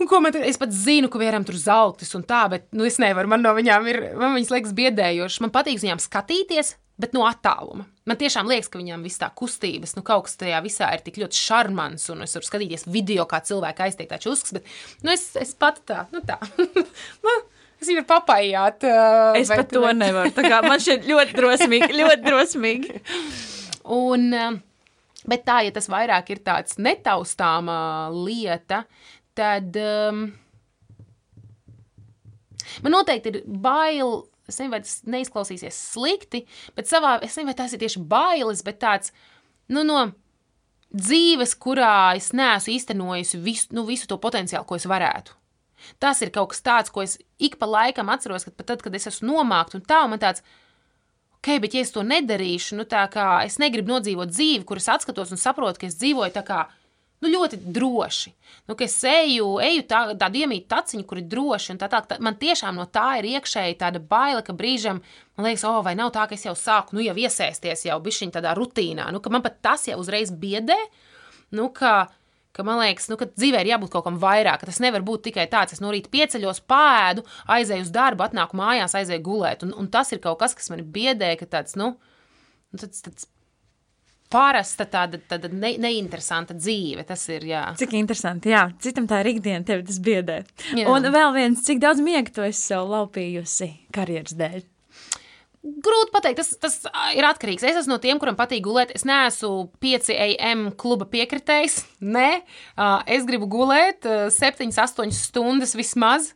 un ko man tur, es pat zinu, ka vienam tur zaugtis un tā, bet, nu, es nevaru, man no viņām ir, man viņas liekas biedējošas, man patīk viņām skatīties, bet no attāluma. Man tiešām liekas, ka viņam viss tā kustības, nu kaut kas tajā visā ir tik ļoti šarmants, un es varu skatīties video, kā cilvēki aiztiek tā čuskas, bet, nu, es, es pat tā, nu tā. nu, Es varu papājāt. Uh, es pat to bet... nevaru. Man šķiet ļoti drosmīgi, ļoti drosmīgi. Un, bet tā, ja tas vairāk ir tāds netaustāma lieta, tad um, man noteikti ir bail es nezinu, vai tas neizklausīsies slikti, bet savā, es nezinu, vai tas ir tieši bailes, bet tāds, nu, no dzīves, kurā es neesmu īstenojusi visu, nu, visu to potenciālu, ko es varētu. Tas ir kaut kas tāds, ko es ik pa laikam atceros, kad pat tad, kad es esmu nomākta un tā, un man tāds, ok, bet ja es to nedarīšu, nu tā kā es negribu nodzīvot dzīvi, kuras atskatos un saprotu, ka es dzīvoju tā kā, nu, ļoti droši. Nu, es eju, eju tā, tādu iemītu taciņu, kur ir droši, un tā, tā, tā, man tiešām no tā ir iekšēji tāda baila, ka brīžam man liekas, oh, vai nav tā, ka es jau sāku, nu, jau iesaisties jau bišķiņ tādā rutīnā, nu, ka man pat tas jau uzreiz biedē, nu, ka, ka man liekas, nu, ka dzīvē ir jābūt kaut kam vairāk, tas nevar būt tikai tāds, es no rīta pieceļos, pēdu, aizēju uz darbu, atnāku mājās, aizēju gulēt, un, un tas ir kaut kas, kas man biedē, ka tāds, nu, nu tāds, tāds parasta, tāda, tāda ne, neinteresanta dzīve. Tas ir. Jā. Cik interesanti. Jā, citam tā ir ikdiena, tev tas biedē. Jā. Un vēl viens, cik daudz miega tu esi sev laupījusi karjeras dēļ? Grūti pateikt, tas, tas ir atkarīgs. Es esmu no tiem, kuriem patīk gulēt. Es neesmu 5 AM kluba piekritējs. Nē, es gribu gulēt 7, 8 stundas vismaz.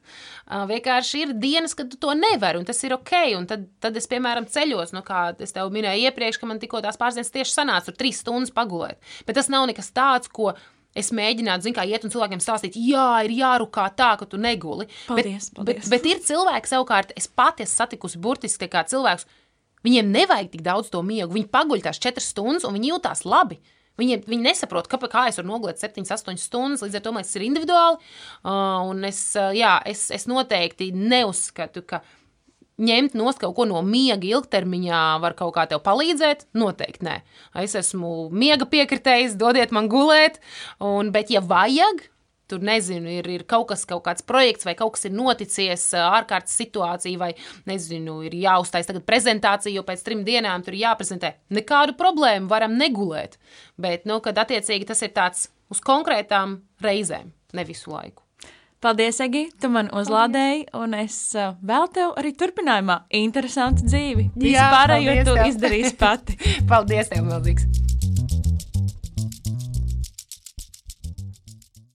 Vienkārši ir dienas, kad tu to nevari, un tas ir ok. Un tad, tad es, piemēram, ceļos, nu, kā es tev minēju iepriekš, ka man tikko tās pāris dienas tieši sanāca, tur 3 stundas pagulēt. Bet tas nav nekas tāds, ko es mēģinātu, zin, kā iet un cilvēkiem stāstīt, jā, ir jārukā tā, ka tu neguli. Paldies, bet, paldies. Bet, bet ir cilvēki savukārt, es pati esmu satikusi burtiski kā cilvēks, viņiem nevajag tik daudz to miegu, viņi paguļ tās četras stundas un viņi jūtās labi. Viņi, viņi nesaprot, kā, kā es varu nogulēt 7, 8 stundas. Līdz ar to tas ir individuāli. Uh, es, uh, jā, es, es noteikti neuzskatu, ka ņemt nost kaut ko no miega ilgtermiņā var kaut kā tev palīdzēt? Noteikti nē. Es esmu miega piekritējis, dodiet man gulēt, un, bet ja vajag, tur nezinu, ir, ir kaut kas, kaut kāds projekts, vai kaut kas ir noticies, ārkārtas situācija, vai nezinu, ir jāuztais tagad prezentācija, jo pēc trim dienām tur jāprezentē. Nekādu problēmu varam negulēt. Bet, nu, kad attiecīgi tas ir tāds uz konkrētām reizēm, ne visu laiku. Paldies, Egi, tu man uzlādēji, un es vēl tev arī turpinājumā interesantu dzīvi. Visu Jā, pārējo paldies tu izdarīsi pati. Paldies, tev, milzīgs!